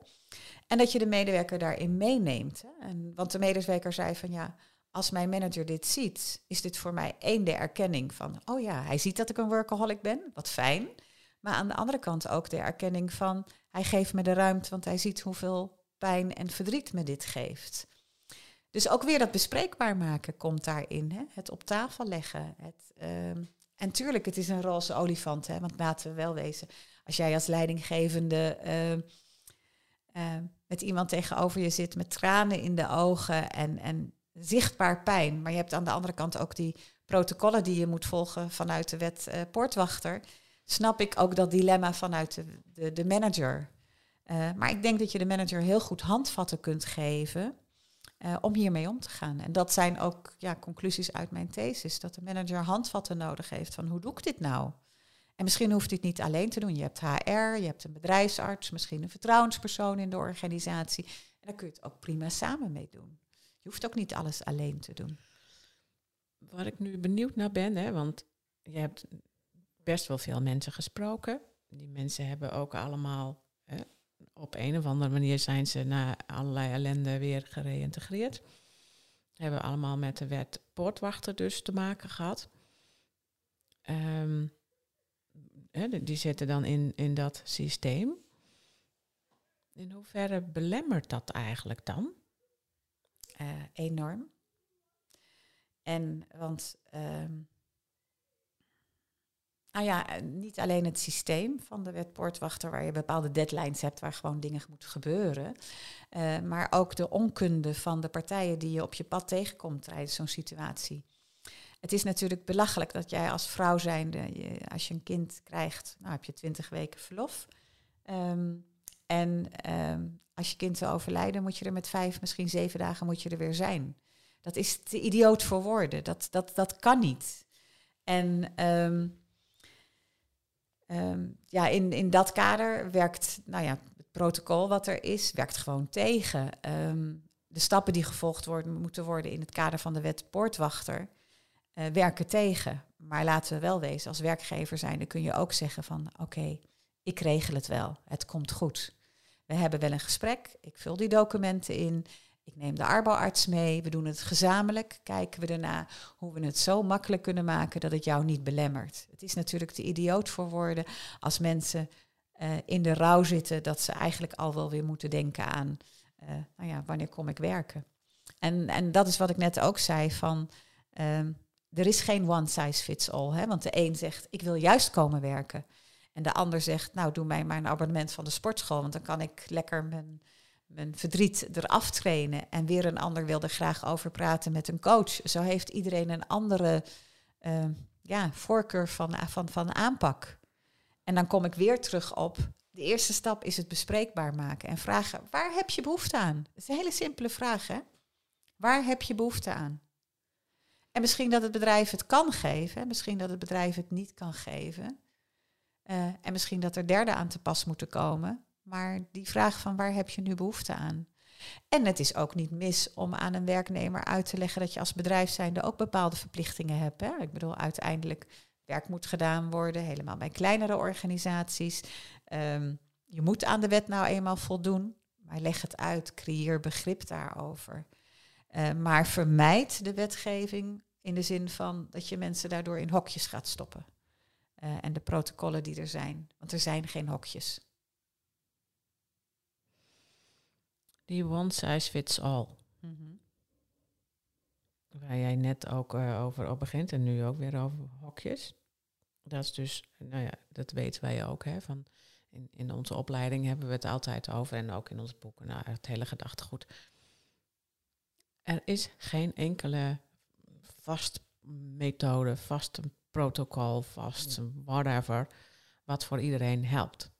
En dat je de medewerker daarin meeneemt. Hè. En, want de medewerker zei van ja, als mijn manager dit ziet, is dit voor mij één de erkenning van, oh ja, hij ziet dat ik een workaholic ben, wat fijn. Maar aan de andere kant ook de erkenning van, hij geeft me de ruimte, want hij ziet hoeveel pijn en verdriet me dit geeft. Dus ook weer dat bespreekbaar maken komt daarin. Hè? Het op tafel leggen. Het, uh, en tuurlijk, het is een roze olifant. Hè? Want laten we wel wezen. Als jij als leidinggevende uh, eh, met iemand tegenover je zit met tranen in de ogen en, en zichtbaar pijn. Maar je hebt aan de andere kant ook die protocollen die je moet volgen vanuit de wet uh, poortwachter. Snap ik ook dat dilemma vanuit de, de, de manager. Uh, maar ik denk dat je de manager heel goed handvatten kunt geven uh, om hiermee om te gaan. En dat zijn ook ja, conclusies uit mijn thesis. Dat de manager handvatten nodig heeft van hoe doe ik dit nou? En misschien hoeft dit niet alleen te doen. Je hebt HR, je hebt een bedrijfsarts, misschien een vertrouwenspersoon in de organisatie. En daar kun je het ook prima samen mee doen. Je hoeft ook niet alles alleen te doen. Waar ik nu benieuwd naar ben, hè, want je hebt best wel veel mensen gesproken. Die mensen hebben ook allemaal op een of andere manier zijn ze na allerlei ellende weer gereïntegreerd. Hebben allemaal met de wet poortwachter dus te maken gehad. Hè, die zitten dan in, in dat systeem. In hoeverre belemmert dat eigenlijk dan? Uh, enorm. En want uh, nou ja, eh, niet alleen het systeem van de wet poortwachter, waar je bepaalde deadlines hebt waar gewoon dingen moeten gebeuren, uh, maar ook de onkunde van de partijen die je op je pad tegenkomt tijdens zo'n situatie. Het is natuurlijk belachelijk dat jij als vrouw zijnde, je, als je een kind krijgt, nou heb je twintig weken verlof. Um, en um, als je kind zou overlijden, moet je er met vijf, misschien zeven dagen moet je er weer zijn. Dat is te idioot voor woorden. Dat, dat, dat kan niet. En um, Um, ja, in, in dat kader werkt nou ja, het protocol wat er is, werkt gewoon tegen. Um, de stappen die gevolgd worden, moeten worden in het kader van de wet poortwachter, uh, werken tegen. Maar laten we wel wezen, als werkgever zijn, dan kun je ook zeggen van oké, ik regel het wel, het komt goed. We hebben wel een gesprek, ik vul die documenten in, ik neem de arbeidsarts mee, we doen het gezamenlijk. Kijken we erna hoe we het zo makkelijk kunnen maken dat het jou niet belemmert. Het is natuurlijk te idioot voor woorden als mensen uh, in de rouw zitten dat ze eigenlijk al wel weer moeten denken aan, uh, nou ja, wanneer kom ik werken? En, en dat is wat ik net ook zei van, uh, er is geen one size fits all. Hè? Want de een zegt, ik wil juist komen werken. En de ander zegt, nou doe mij maar een abonnement van de sportschool, want dan kan ik lekker mijn mijn verdriet eraf trainen. En weer een ander wil er graag over praten met een coach. Zo heeft iedereen een andere uh, ja, voorkeur van, van, van aanpak. En dan kom ik weer terug op. De eerste stap is het bespreekbaar maken en vragen: waar heb je behoefte aan? Dat is een hele simpele vraag, hè? Waar heb je behoefte aan? En misschien dat het bedrijf het kan geven, misschien dat het bedrijf het niet kan geven. Uh, en misschien dat er derden aan te pas moeten komen. Maar die vraag van waar heb je nu behoefte aan? En het is ook niet mis om aan een werknemer uit te leggen dat je als bedrijf zijnde ook bepaalde verplichtingen hebt. Hè? Ik bedoel, uiteindelijk werk moet gedaan worden, helemaal bij kleinere organisaties. Um, je moet aan de wet nou eenmaal voldoen, maar leg het uit, creëer begrip daarover. Uh, maar vermijd de wetgeving in de zin van dat je mensen daardoor in hokjes gaat stoppen. Uh, en de protocollen die er zijn, want er zijn geen hokjes. Die one size fits all. Mm -hmm. Waar jij net ook uh, over op begint en nu ook weer over hokjes. Dat is dus, nou ja, dat weten wij ook. Hè, van in, in onze opleiding hebben we het altijd over en ook in onze boeken, nou, het hele gedachtegoed. Er is geen enkele vast methode, vast protocol, vast whatever, wat voor iedereen helpt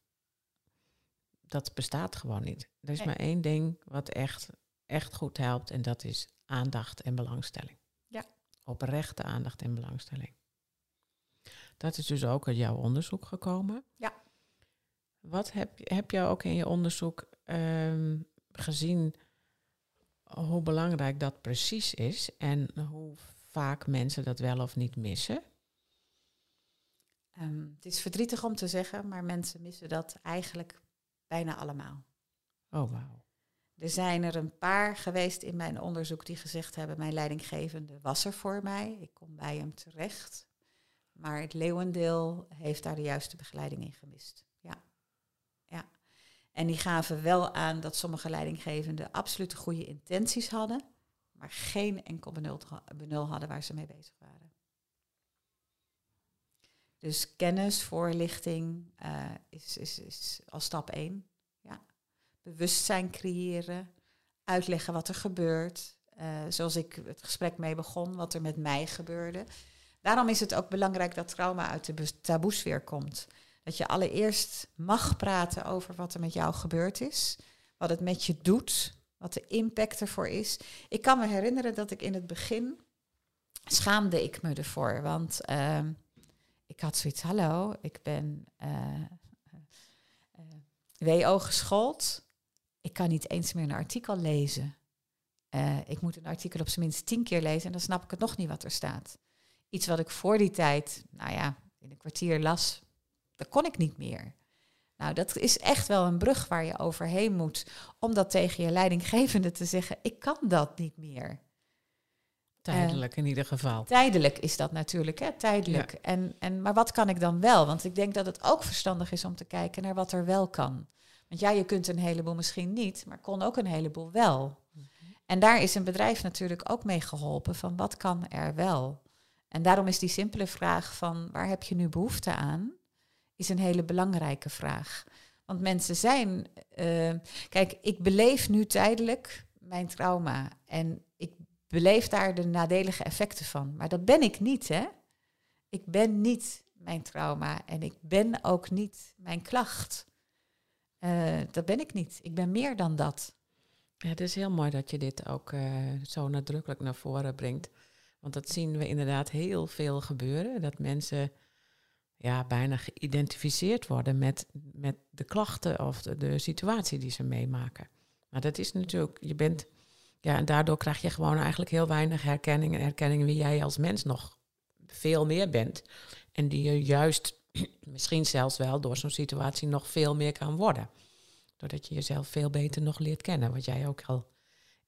dat bestaat gewoon niet. Er is maar één ding wat echt, echt goed helpt en dat is aandacht en belangstelling. Ja. Oprechte aandacht en belangstelling. Dat is dus ook uit jouw onderzoek gekomen. Ja. Wat heb, heb je ook in je onderzoek um, gezien hoe belangrijk dat precies is en hoe vaak mensen dat wel of niet missen? Um, het is verdrietig om te zeggen, maar mensen missen dat eigenlijk Bijna allemaal. Oh, wauw. Er zijn er een paar geweest in mijn onderzoek die gezegd hebben: mijn leidinggevende was er voor mij, ik kom bij hem terecht. Maar het leeuwendeel heeft daar de juiste begeleiding in gemist. Ja. ja. En die gaven wel aan dat sommige leidinggevenden absoluut goede intenties hadden, maar geen enkel benul, benul hadden waar ze mee bezig waren. Dus kennis, voorlichting uh, is, is, is als stap één. Ja. bewustzijn creëren, uitleggen wat er gebeurt. Uh, zoals ik het gesprek mee begon, wat er met mij gebeurde. Daarom is het ook belangrijk dat trauma uit de taboesfeer komt. Dat je allereerst mag praten over wat er met jou gebeurd is, wat het met je doet, wat de impact ervoor is. Ik kan me herinneren dat ik in het begin schaamde ik me ervoor, want uh, ik had zoiets, hallo, ik ben uh, uh, WO geschoold. Ik kan niet eens meer een artikel lezen. Ik moet een artikel op zijn minst tien keer lezen en dan snap ik het nog niet wat er staat. Iets wat ik voor die tijd, nou ja, in een kwartier las, dat kon ik niet meer. Nou, dat is echt wel een brug waar je overheen moet om dat tegen je leidinggevende te zeggen, ik kan dat niet meer. Tijdelijk in ieder geval. Tijdelijk is dat natuurlijk, hè? tijdelijk. En, en, maar wat kan ik dan wel? Want ik denk dat het ook verstandig is om te kijken naar wat er wel kan. Want ja, je kunt een heleboel misschien niet, maar kon ook een heleboel wel. Mhm. En daar is een bedrijf natuurlijk ook mee geholpen van wat kan er wel? En daarom is die simpele vraag van waar heb je nu behoefte aan, is een hele belangrijke vraag. Want mensen zijn, uh, kijk, ik beleef nu tijdelijk mijn trauma en ik beleef daar de nadelige effecten van. Maar dat ben ik niet, hè? Ik ben niet mijn trauma en ik ben ook niet mijn klacht. Uh, dat ben ik niet. Ik ben meer dan dat. Ja, het is heel mooi dat je dit ook uh, zo nadrukkelijk naar voren brengt. Want dat zien we inderdaad heel veel gebeuren. Dat mensen ja, bijna geïdentificeerd worden met, met de klachten of de, de situatie die ze meemaken. Maar dat is natuurlijk, je bent ja, en daardoor krijg je gewoon eigenlijk heel weinig herkenning en herkenning wie jij als mens nog veel meer bent. En die je juist misschien zelfs wel door zo'n situatie nog veel meer kan worden. Doordat je jezelf veel beter nog leert kennen, wat jij ook al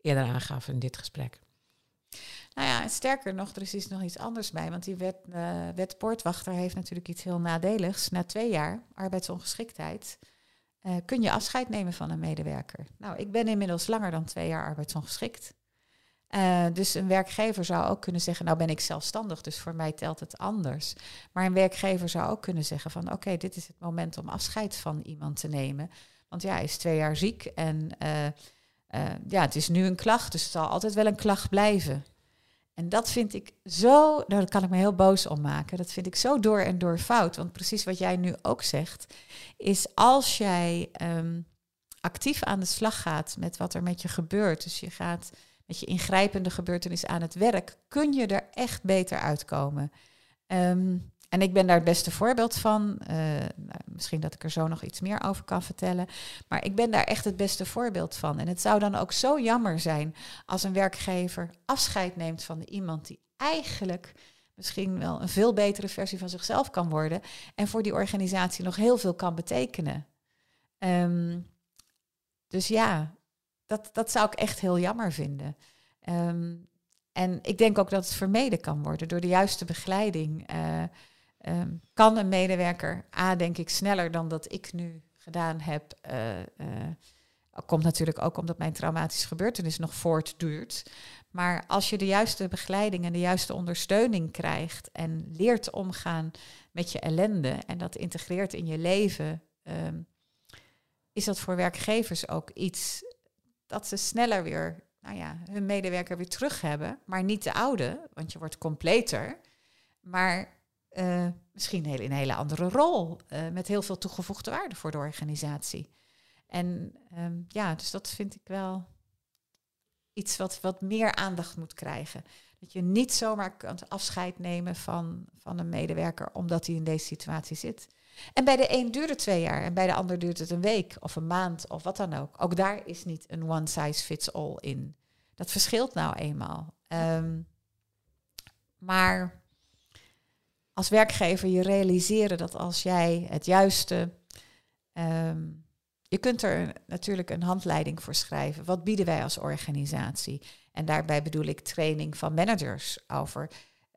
eerder aangaf in dit gesprek. Nou ja, sterker nog, er is dus nog iets anders bij. Want die wet, uh, heeft natuurlijk iets heel nadeligs. Na twee jaar arbeidsongeschiktheid uh, kun je afscheid nemen van een medewerker? Nou, ik ben inmiddels langer dan twee jaar arbeidsongeschikt. Uh, dus een werkgever zou ook kunnen zeggen, nou ben ik zelfstandig, dus voor mij telt het anders. Maar een werkgever zou ook kunnen zeggen van, oké, dit is het moment om afscheid van iemand te nemen. Want ja, hij is twee jaar ziek en uh, ja, het is nu een klacht, dus het zal altijd wel een klacht blijven. En dat vind ik zo, daar kan ik me heel boos om maken. Dat vind ik zo door en door fout. Want precies wat jij nu ook zegt, is als jij um, actief aan de slag gaat met wat er met je gebeurt, dus je gaat met je ingrijpende gebeurtenis aan het werk, kun je er echt beter uitkomen. Um, en ik ben daar het beste voorbeeld van. Uh, nou, misschien dat ik er zo nog iets meer over kan vertellen. Maar ik ben daar echt het beste voorbeeld van. En het zou dan ook zo jammer zijn als een werkgever afscheid neemt van iemand die eigenlijk misschien wel een veel betere versie van zichzelf kan worden. En voor die organisatie nog heel veel kan betekenen. Um, dus ja, dat, dat zou ik echt heel jammer vinden. Um, en ik denk ook dat het vermeden kan worden door de juiste begeleiding. Uh, Um, kan een medewerker, A, denk ik, sneller dan dat ik nu gedaan heb. Uh, komt natuurlijk ook omdat mijn traumatische gebeurtenis nog voortduurt. Maar als je de juiste begeleiding en de juiste ondersteuning krijgt en leert omgaan met je ellende en dat integreert in je leven, um, is dat voor werkgevers ook iets dat ze sneller weer, nou ja, hun medewerker weer terug hebben, maar niet de oude, want je wordt completer. Maar uh, misschien heel, in een hele andere rol. Uh, met heel veel toegevoegde waarde voor de organisatie. En um, ja, dus dat vind ik wel iets wat, wat meer aandacht moet krijgen. Dat je niet zomaar kunt afscheid nemen van, van een medewerker omdat hij in deze situatie zit. En bij de een duurt het twee jaar en bij de ander duurt het een week of een maand of wat dan ook. Ook daar is niet een one size fits all in. Dat verschilt nou eenmaal. Um, maar als werkgever je realiseren dat als jij het juiste. Um, je kunt er natuurlijk een handleiding voor schrijven. Wat bieden wij als organisatie? En daarbij bedoel ik training van managers over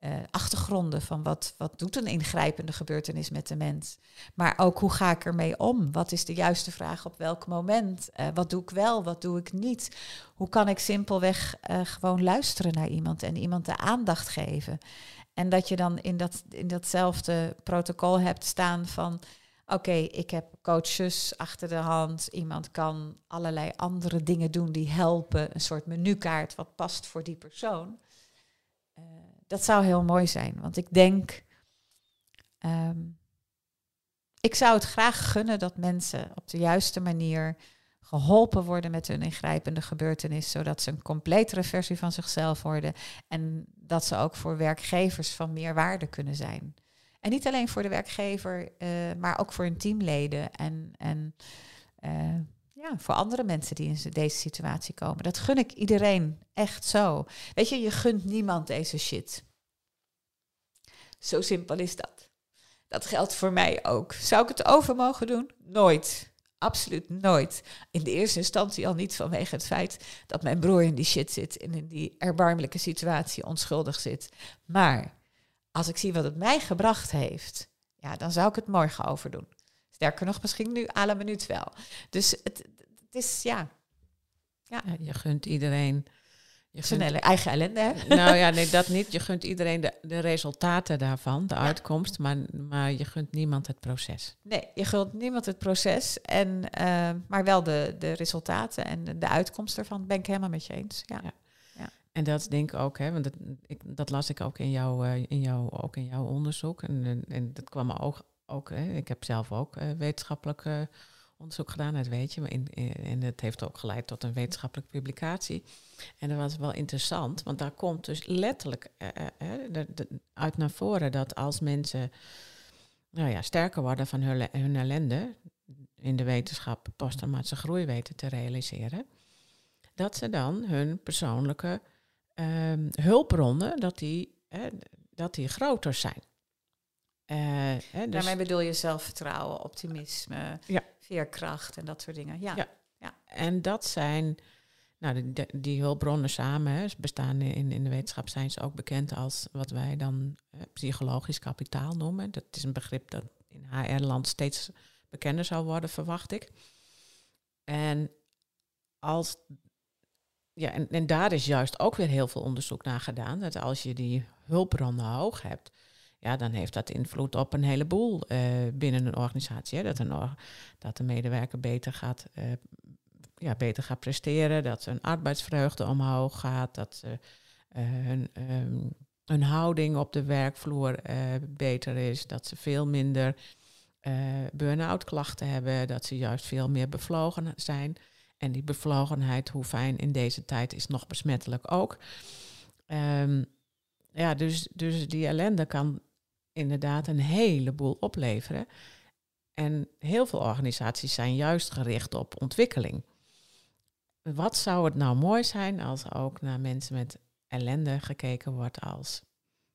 uh, achtergronden van wat, wat doet een ingrijpende gebeurtenis met de mens. Maar ook hoe ga ik ermee om? Wat is de juiste vraag op welk moment? Uh, wat doe ik wel, wat doe ik niet? Hoe kan ik simpelweg uh, gewoon luisteren naar iemand en iemand de aandacht geven? En dat je dan in, dat, in datzelfde protocol hebt staan van oké, ik heb coaches achter de hand. Iemand kan allerlei andere dingen doen die helpen. Een soort menukaart wat past voor die persoon. Uh, dat zou heel mooi zijn. Want ik denk. Um, ik zou het graag gunnen dat mensen op de juiste manier geholpen worden met hun ingrijpende gebeurtenis, zodat ze een completere versie van zichzelf worden en dat ze ook voor werkgevers van meer waarde kunnen zijn. En niet alleen voor de werkgever, uh, maar ook voor hun teamleden en, en uh, ja, voor andere mensen die in deze situatie komen. Dat gun ik iedereen echt zo. Weet je, je gunt niemand deze shit. Zo simpel is dat. Dat geldt voor mij ook. Zou ik het over mogen doen? Nooit. Absoluut nooit. In de eerste instantie al niet vanwege het feit dat mijn broer in die shit zit en in die erbarmelijke situatie onschuldig zit. Maar als ik zie wat het mij gebracht heeft, ja, dan zou ik het morgen overdoen. Sterker nog, misschien nu à minuut wel. Dus het, het is, ja. ja. Je gunt iedereen je gunt... eigen ellende, hè? Nou ja, nee, dat niet. Je gunt iedereen de, de resultaten daarvan, de uitkomst, maar, maar je gunt niemand het proces. Nee, je gunt niemand het proces, en, uh, maar wel de, de resultaten en de uitkomst ervan. Ben ik helemaal met je eens. Ja. ja. ja. En dat denk ik ook, hè, want dat, ik, dat las ik ook in, jou, uh, in, jou, ook in jouw onderzoek. En, en dat kwam ook, ook hè, ik heb zelf ook uh, wetenschappelijk onderzoek gedaan, dat weet je. Maar in, en het heeft ook geleid tot een wetenschappelijke publicatie. En dat was wel interessant, want daar komt dus letterlijk uh, uh, uit naar voren dat als mensen nou ja, sterker worden van hun, hun ellende, in de wetenschap posttraumatische groei weten te realiseren, dat ze dan hun persoonlijke uh, hulpbronnen, dat die, dat die groter zijn. Uh, dus Daarmee bedoel je zelfvertrouwen, optimisme, ja. Veerkracht en dat soort dingen. Ja. ja. ja. En dat zijn, nou, die, die hulpbronnen samen hè, bestaan in, in de wetenschap zijn ze ook bekend als wat wij dan uh, psychologisch kapitaal noemen. Dat is een begrip dat in HR-land steeds bekender zou worden, verwacht ik. En als ja, en, en daar is juist ook weer heel veel onderzoek naar gedaan. Dat als je die hulpbronnen hoog hebt, ja, dan heeft dat invloed op een heleboel uh, binnen een organisatie. Hè. Dat, een, dat de medewerker beter gaat, uh, ja, beter gaat presteren, dat hun arbeidsvreugde omhoog gaat, dat uh, hun, um, hun houding op de werkvloer beter is, dat ze veel minder burn-out klachten hebben, dat ze juist veel meer bevlogen zijn. En die bevlogenheid, hoe fijn in deze tijd, is nog besmettelijk ook. Um, ja, dus, dus die ellende kan inderdaad een heleboel opleveren. En heel veel organisaties zijn juist gericht op ontwikkeling. Wat zou het nou mooi zijn als ook naar mensen met ellende gekeken wordt als,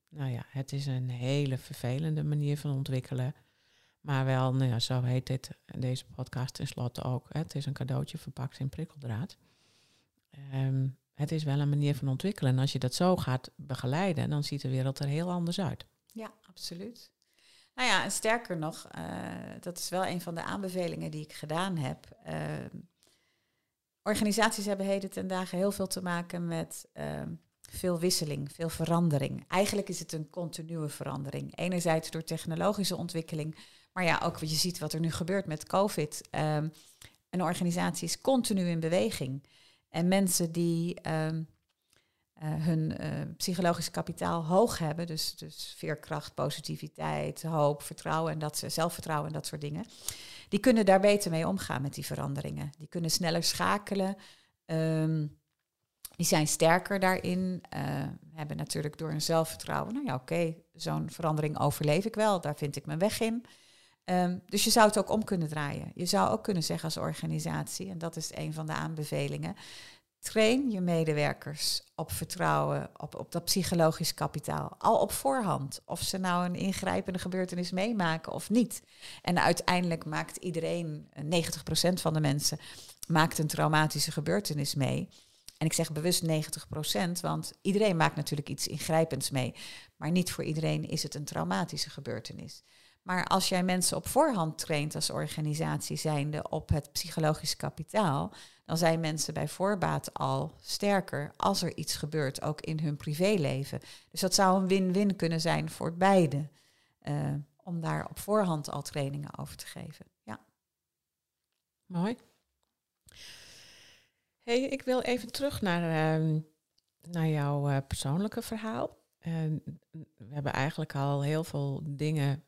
nou ja, het is een hele vervelende manier van ontwikkelen. Maar wel, nou ja, zo heet dit, deze podcast tenslotte ook. Het is een cadeautje verpakt in prikkeldraad. Ehm, het is wel een manier van ontwikkelen. En als je dat zo gaat begeleiden, dan ziet de wereld er heel anders uit. Ja, absoluut. Nou ja, en sterker nog, uh, dat is wel een van de aanbevelingen die ik gedaan heb. Uh, organisaties hebben heden ten dagen heel veel te maken met uh, veel wisseling, veel verandering. Eigenlijk is het een continue verandering. Enerzijds door technologische ontwikkeling, maar ja, ook wat je ziet wat er nu gebeurt met COVID. Ehm, een organisatie is continu in beweging. En mensen die ehm, hun uh, psychologisch kapitaal hoog hebben. Dus, dus veerkracht, positiviteit, hoop, vertrouwen en dat, zelfvertrouwen en dat soort dingen. Die kunnen daar beter mee omgaan met die veranderingen. Die kunnen sneller schakelen. Um, die zijn sterker daarin. Uh, hebben natuurlijk door hun zelfvertrouwen. Nou ja, oké, zo'n verandering overleef ik wel. Daar vind ik mijn weg in. Um, dus je zou het ook om kunnen draaien. Je zou ook kunnen zeggen als organisatie, en dat is een van de aanbevelingen. Train je medewerkers op vertrouwen, op, op dat psychologisch kapitaal. Al op voorhand. Of ze nou een ingrijpende gebeurtenis meemaken of niet. En uiteindelijk maakt iedereen, 90% van de mensen, maakt een traumatische gebeurtenis mee. En ik zeg bewust 90%, want iedereen maakt natuurlijk iets ingrijpends mee. Maar niet voor iedereen is het een traumatische gebeurtenis. Maar als jij mensen op voorhand traint als organisatie zijnde op het psychologisch kapitaal, dan zijn mensen bij voorbaat al sterker als er iets gebeurt, ook in hun privéleven. Dus dat zou een win-win kunnen zijn voor beide. Uh, om daar op voorhand al trainingen over te geven. Ja. Mooi. Hey, ik wil even terug naar, ehm, naar jouw eh, persoonlijke verhaal. we hebben eigenlijk al heel veel dingen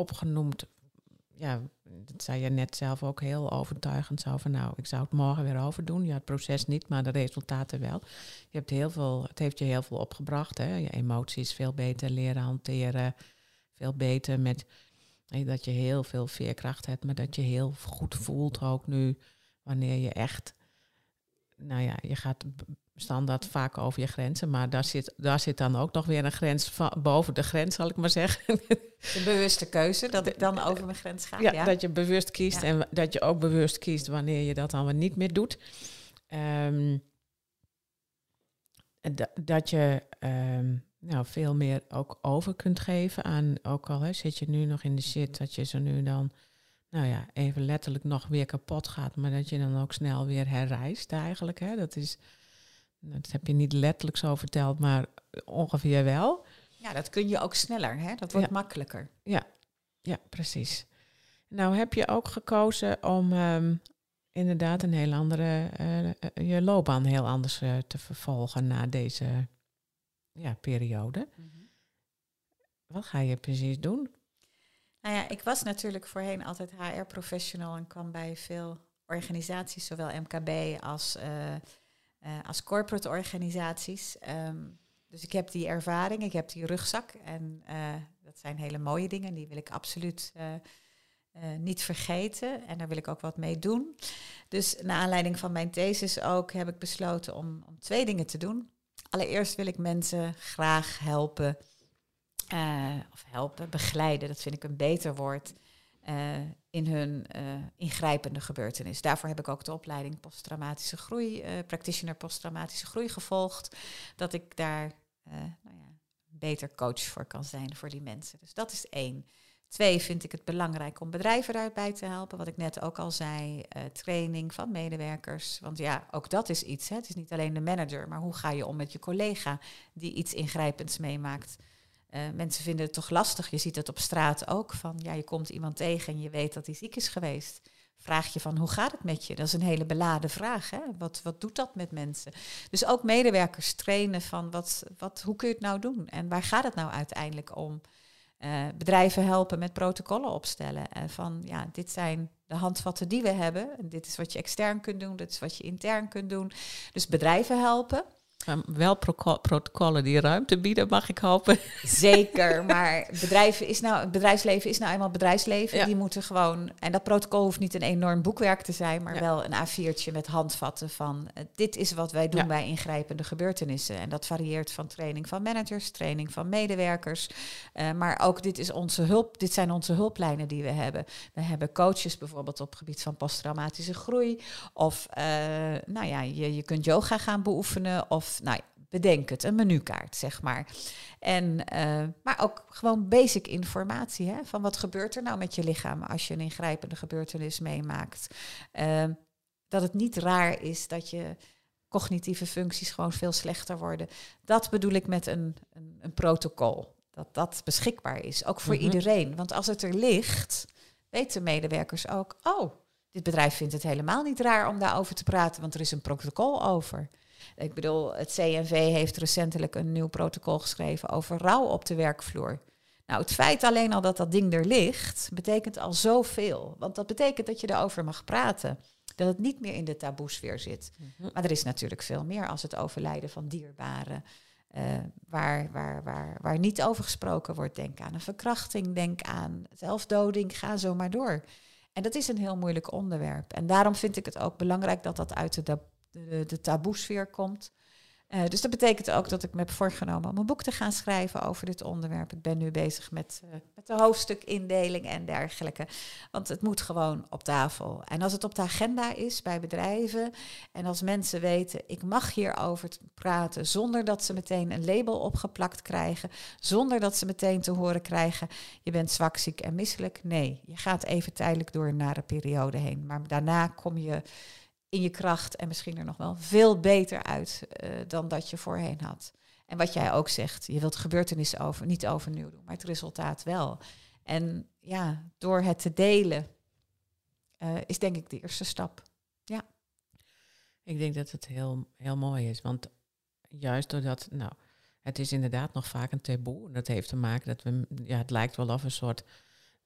opgenoemd. Ja, dat zei je net zelf ook heel overtuigend. Zo van, nou, ik zou het morgen weer overdoen. Ja, het proces niet, maar de resultaten wel. Je hebt heel veel, het heeft je heel veel opgebracht. Hè? Je emoties veel beter leren hanteren. Veel beter met dat je heel veel veerkracht hebt, maar dat je heel goed voelt ook nu. Wanneer je echt, nou ja, je gaat standaard vaak over je grenzen, maar daar zit, daar zit dan ook nog weer een grens boven de grens, zal ik maar zeggen. De bewuste keuze, dat ik dan over mijn grens ga. Ja, dat je bewust kiest en dat je ook bewust kiest wanneer je dat dan weer niet meer doet. Um, dat je ehm, nou, veel meer ook over kunt geven aan, ook al hè, zit je nu nog in de shit, dat je zo nu dan, nou ja, even letterlijk nog weer kapot gaat, maar dat je dan ook snel weer herrijst eigenlijk. Hè. Dat is, nou, dat heb je niet letterlijk zo verteld, maar ongeveer wel. Ja, dat kun je ook sneller, hè? dat wordt makkelijker. Ja, ja, precies. Nou heb je ook gekozen om ehm, inderdaad een heel andere, uh, je loopbaan heel anders uh, te vervolgen na deze ja, periode. Mhm. Wat ga je precies doen? Nou ja, ik was natuurlijk voorheen altijd HR-professional en kwam bij veel organisaties, zowel MKB als, uh, als corporate organisaties. Ehm, dus ik heb die ervaring, ik heb die rugzak en uh, dat zijn hele mooie dingen, die wil ik absoluut niet vergeten en daar wil ik ook wat mee doen. Dus naar aanleiding van mijn thesis ook heb ik besloten om, om twee dingen te doen. Allereerst wil ik mensen graag helpen, uh, of helpen, begeleiden, dat vind ik een beter woord, uh, in hun uh, ingrijpende gebeurtenis. Daarvoor heb ik ook de opleiding posttraumatische groei, practitioner posttraumatische groei gevolgd, dat ik daar nou ja, beter coach voor kan zijn voor die mensen. Dus dat is één. Twee, vind ik het belangrijk om bedrijven daarbij te helpen. Wat ik net ook al zei, training van medewerkers. Want ja, ook dat is iets. Hè. Het is niet alleen de manager, maar hoe ga je om met je collega die iets ingrijpends meemaakt? Uh, mensen vinden het toch lastig. Je ziet het op straat ook. Van ja, je komt iemand tegen en je weet dat hij ziek is geweest. Vraag je van hoe gaat het met je? Dat is een hele beladen vraag. Hè? Wat, wat doet dat met mensen? Dus ook medewerkers trainen van wat, wat, hoe kun je het nou doen? En waar gaat het nou uiteindelijk om? uh, bedrijven helpen met protocollen opstellen. Uh, van ja, dit zijn de handvatten die we hebben. En dit is wat je extern kunt doen, dit is wat je intern kunt doen. Dus bedrijven helpen. Wel protocollen die ruimte bieden, mag ik hopen. Zeker, maar bedrijven is nou, het bedrijfsleven is nou eenmaal bedrijfsleven. Die moeten gewoon, en dat protocol hoeft niet een enorm boekwerk te zijn, maar wel een A4'tje met handvatten van uh, dit is wat wij doen bij ingrijpende gebeurtenissen. En dat varieert van training van managers, training van medewerkers, uh, maar ook dit, is onze hulp, dit zijn onze hulplijnen die we hebben. We hebben coaches bijvoorbeeld op het gebied van posttraumatische groei, of uh, nou ja, je, je kunt yoga gaan beoefenen, of nou bedenk het, een menukaart, zeg maar. En, uh, maar ook gewoon basic informatie, hè, van wat gebeurt er nou met je lichaam als je een ingrijpende gebeurtenis meemaakt. Uh, dat het niet raar is dat je cognitieve functies gewoon veel slechter worden. Dat bedoel ik met een, een, een protocol. Dat dat beschikbaar is, ook voor mm -hmm. iedereen. Want als het er ligt, weten medewerkers ook, oh, dit bedrijf vindt het helemaal niet raar om daarover te praten, want er is een protocol over. Ik bedoel, het CNV heeft recentelijk een nieuw protocol geschreven over rouw op de werkvloer. Nou, het feit alleen al dat dat ding er ligt, betekent al zoveel. Want dat betekent dat je erover mag praten. Dat het niet meer in de taboesfeer zit. Mm-hmm. Maar er is natuurlijk veel meer als het overlijden van dierbaren. Uh, waar, waar, waar, waar niet over gesproken wordt. Denk aan een verkrachting, denk aan zelfdoding, ga zo maar door. En dat is een heel moeilijk onderwerp. En daarom vind ik het ook belangrijk dat dat uit de de, de taboesfeer komt. Uh, dus dat betekent ook dat ik me heb voorgenomen om een boek te gaan schrijven over dit onderwerp. Ik ben nu bezig met, uh, met de hoofdstukindeling en dergelijke. Want het moet gewoon op tafel. En als het op de agenda is bij bedrijven en als mensen weten, ik mag hierover praten zonder dat ze meteen een label opgeplakt krijgen, zonder dat ze meteen te horen krijgen, je bent zwak, ziek en misselijk. Nee, je gaat even tijdelijk door een nare periode heen. Maar daarna kom je in je kracht en misschien er nog wel veel beter uit uh, dan dat je voorheen had. En wat jij ook zegt, je wilt gebeurtenissen over, niet overnieuw doen, maar het resultaat wel. En ja, door het te delen uh, is denk ik de eerste stap. Ja. Ik denk dat het heel, heel mooi is. Want juist doordat, nou, het is inderdaad nog vaak een taboe. En dat heeft te maken dat we, ja, het lijkt wel of een soort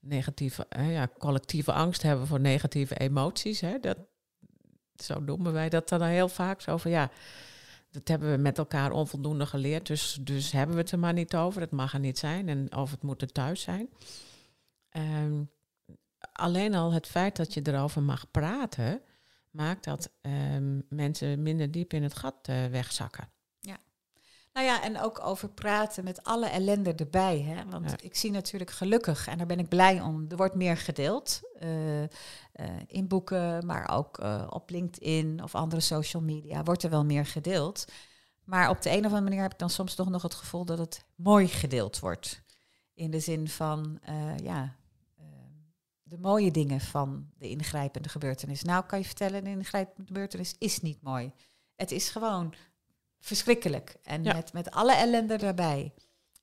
negatieve, ja, collectieve angst hebben voor negatieve emoties. Hè. Dat, zo noemen wij dat dan heel vaak. Zo van ja, dat hebben we met elkaar onvoldoende geleerd. Dus, dus hebben we het er maar niet over. Het mag er niet zijn. En of het moet er thuis zijn. Ehm, alleen al het feit dat je erover mag praten, maakt dat um, mensen minder diep in het gat uh, wegzakken. Nou ja, en ook over praten met alle ellende erbij. Hè? Want ik zie natuurlijk gelukkig, en daar ben ik blij om, er wordt meer gedeeld. Uh, uh, in boeken, maar ook op LinkedIn of andere social media wordt er wel meer gedeeld. Maar op de een of andere manier heb ik dan soms toch nog het gevoel dat het mooi gedeeld wordt. In de zin van, ja, de mooie dingen van de ingrijpende gebeurtenis. Nou kan je vertellen, de ingrijpende gebeurtenis is niet mooi. Het is gewoon verschrikkelijk. En met, met alle ellende daarbij.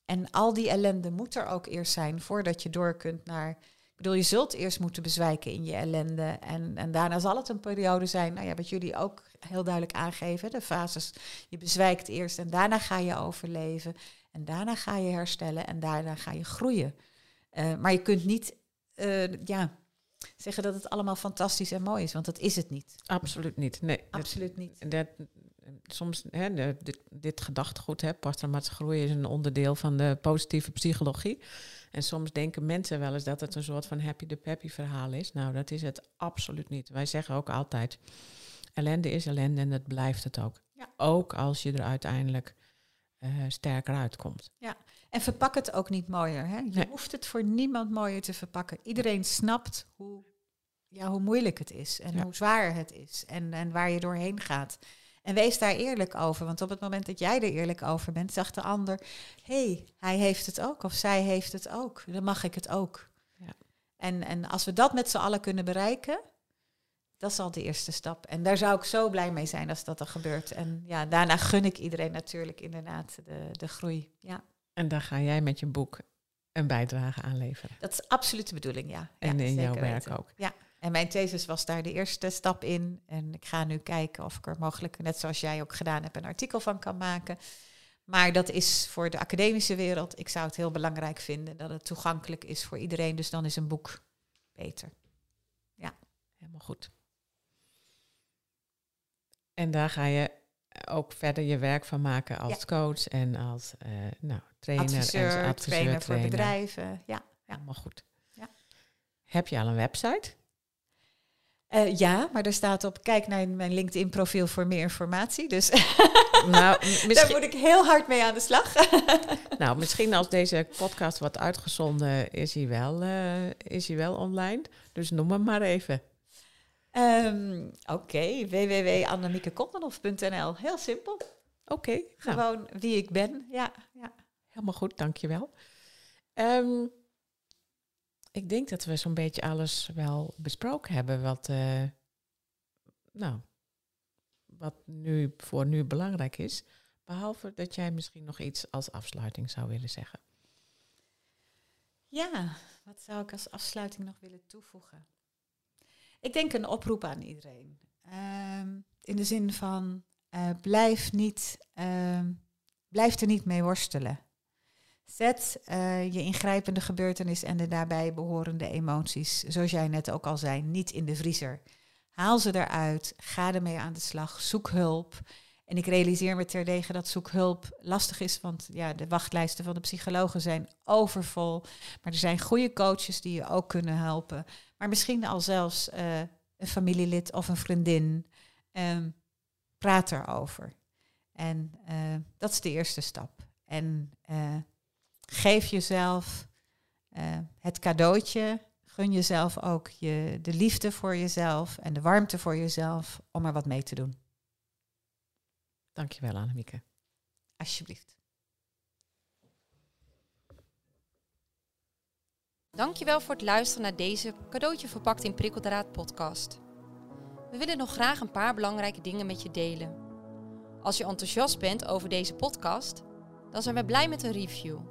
En al die ellende moet er ook eerst zijn voordat je door kunt naar. Ik bedoel, je zult eerst moeten bezwijken in je ellende. En, en daarna zal het een periode zijn, nou ja, wat jullie ook heel duidelijk aangeven, de fases. Je bezwijkt eerst en daarna ga je overleven. En daarna ga je herstellen en daarna ga je groeien. Uh, maar je kunt niet uh, ja, zeggen dat het allemaal fantastisch en mooi is, want dat is het niet. Absoluut niet. Nee, absoluut niet. Dat, soms hè, de, dit, dit gedachtegoed, hè, posttraumatische groei is een onderdeel van de positieve psychologie. En soms denken mensen wel eens dat het een soort van happy de peppy verhaal is. Nou, dat is het absoluut niet. Wij zeggen ook altijd, ellende is ellende en dat blijft het ook. Ja. Ook als je er uiteindelijk uh, sterker uitkomt. Ja, en verpak het ook niet mooier. Hè? Je hoeft het voor niemand mooier te verpakken. Iedereen snapt hoe, ja, hoe moeilijk het is en hoe zwaar het is en, en waar je doorheen gaat. En wees daar eerlijk over, want op het moment dat jij er eerlijk over bent, zegt de ander: hé, hey, hij heeft het ook of zij heeft het ook, dan mag ik het ook. Ja. En, en als we dat met z'n allen kunnen bereiken, dat is al de eerste stap. En daar zou ik zo blij mee zijn als dat er gebeurt. En ja, daarna gun ik iedereen natuurlijk inderdaad de, de groei. Ja. En daar ga jij met je boek een bijdrage aan leveren. Dat is absoluut de bedoeling, ja. En in jouw werk ook. Ja, en mijn thesis was daar de eerste stap in. En ik ga nu kijken of ik er mogelijk, net zoals jij ook gedaan hebt, een artikel van kan maken. Maar dat is voor de academische wereld. Ik zou het heel belangrijk vinden dat het toegankelijk is voor iedereen. Dus dan is een boek beter. Ja. Helemaal goed. En daar ga je ook verder je werk van maken als coach en als uh, nou, trainer adviseur, en adviseur, trainer, voor bedrijven. Ja, ja. helemaal goed. Ja. Heb je al een website? Uh, ja, maar er staat op, kijk naar mijn LinkedIn-profiel voor meer informatie. Dus nou, misschien... daar moet ik heel hard mee aan de slag. nou, misschien als deze podcast wordt uitgezonden, is hij wel, uh, is hij wel online. Dus noem hem maar even. Um, Oké, okay. Heel simpel. Oké. Nou. Gewoon wie ik ben. Ja, ja. Helemaal goed, dankjewel. Um, ik denk dat we zo'n beetje alles wel besproken hebben wat, uh, nou, wat nu voor nu belangrijk is. Behalve dat jij misschien nog iets als afsluiting zou willen zeggen. Ja, wat zou ik als afsluiting nog willen toevoegen? Ik denk een oproep aan iedereen. Ehm, in de zin van uh, blijf, niet, uh, blijf er niet mee worstelen. Zet uh, je ingrijpende gebeurtenis en de daarbij behorende emoties, zoals jij net ook al zei, niet in de vriezer. Haal ze eruit, ga ermee aan de slag, zoek hulp. En ik realiseer me terdege dat zoek hulp lastig is, want ja, de wachtlijsten van de psychologen zijn overvol. Maar er zijn goede coaches die je ook kunnen helpen. Maar misschien al zelfs uh, een familielid of een vriendin. Um, praat erover. En uh, dat is de eerste stap. En geef jezelf het cadeautje. Gun jezelf ook je, de liefde voor jezelf en de warmte voor jezelf om er wat mee te doen. Dankjewel, Annemieke. Alsjeblieft. Dankjewel voor het luisteren naar deze cadeautje verpakt in prikkeldraad podcast. We willen nog graag een paar belangrijke dingen met je delen. Als je enthousiast bent over deze podcast, dan zijn we blij met een review.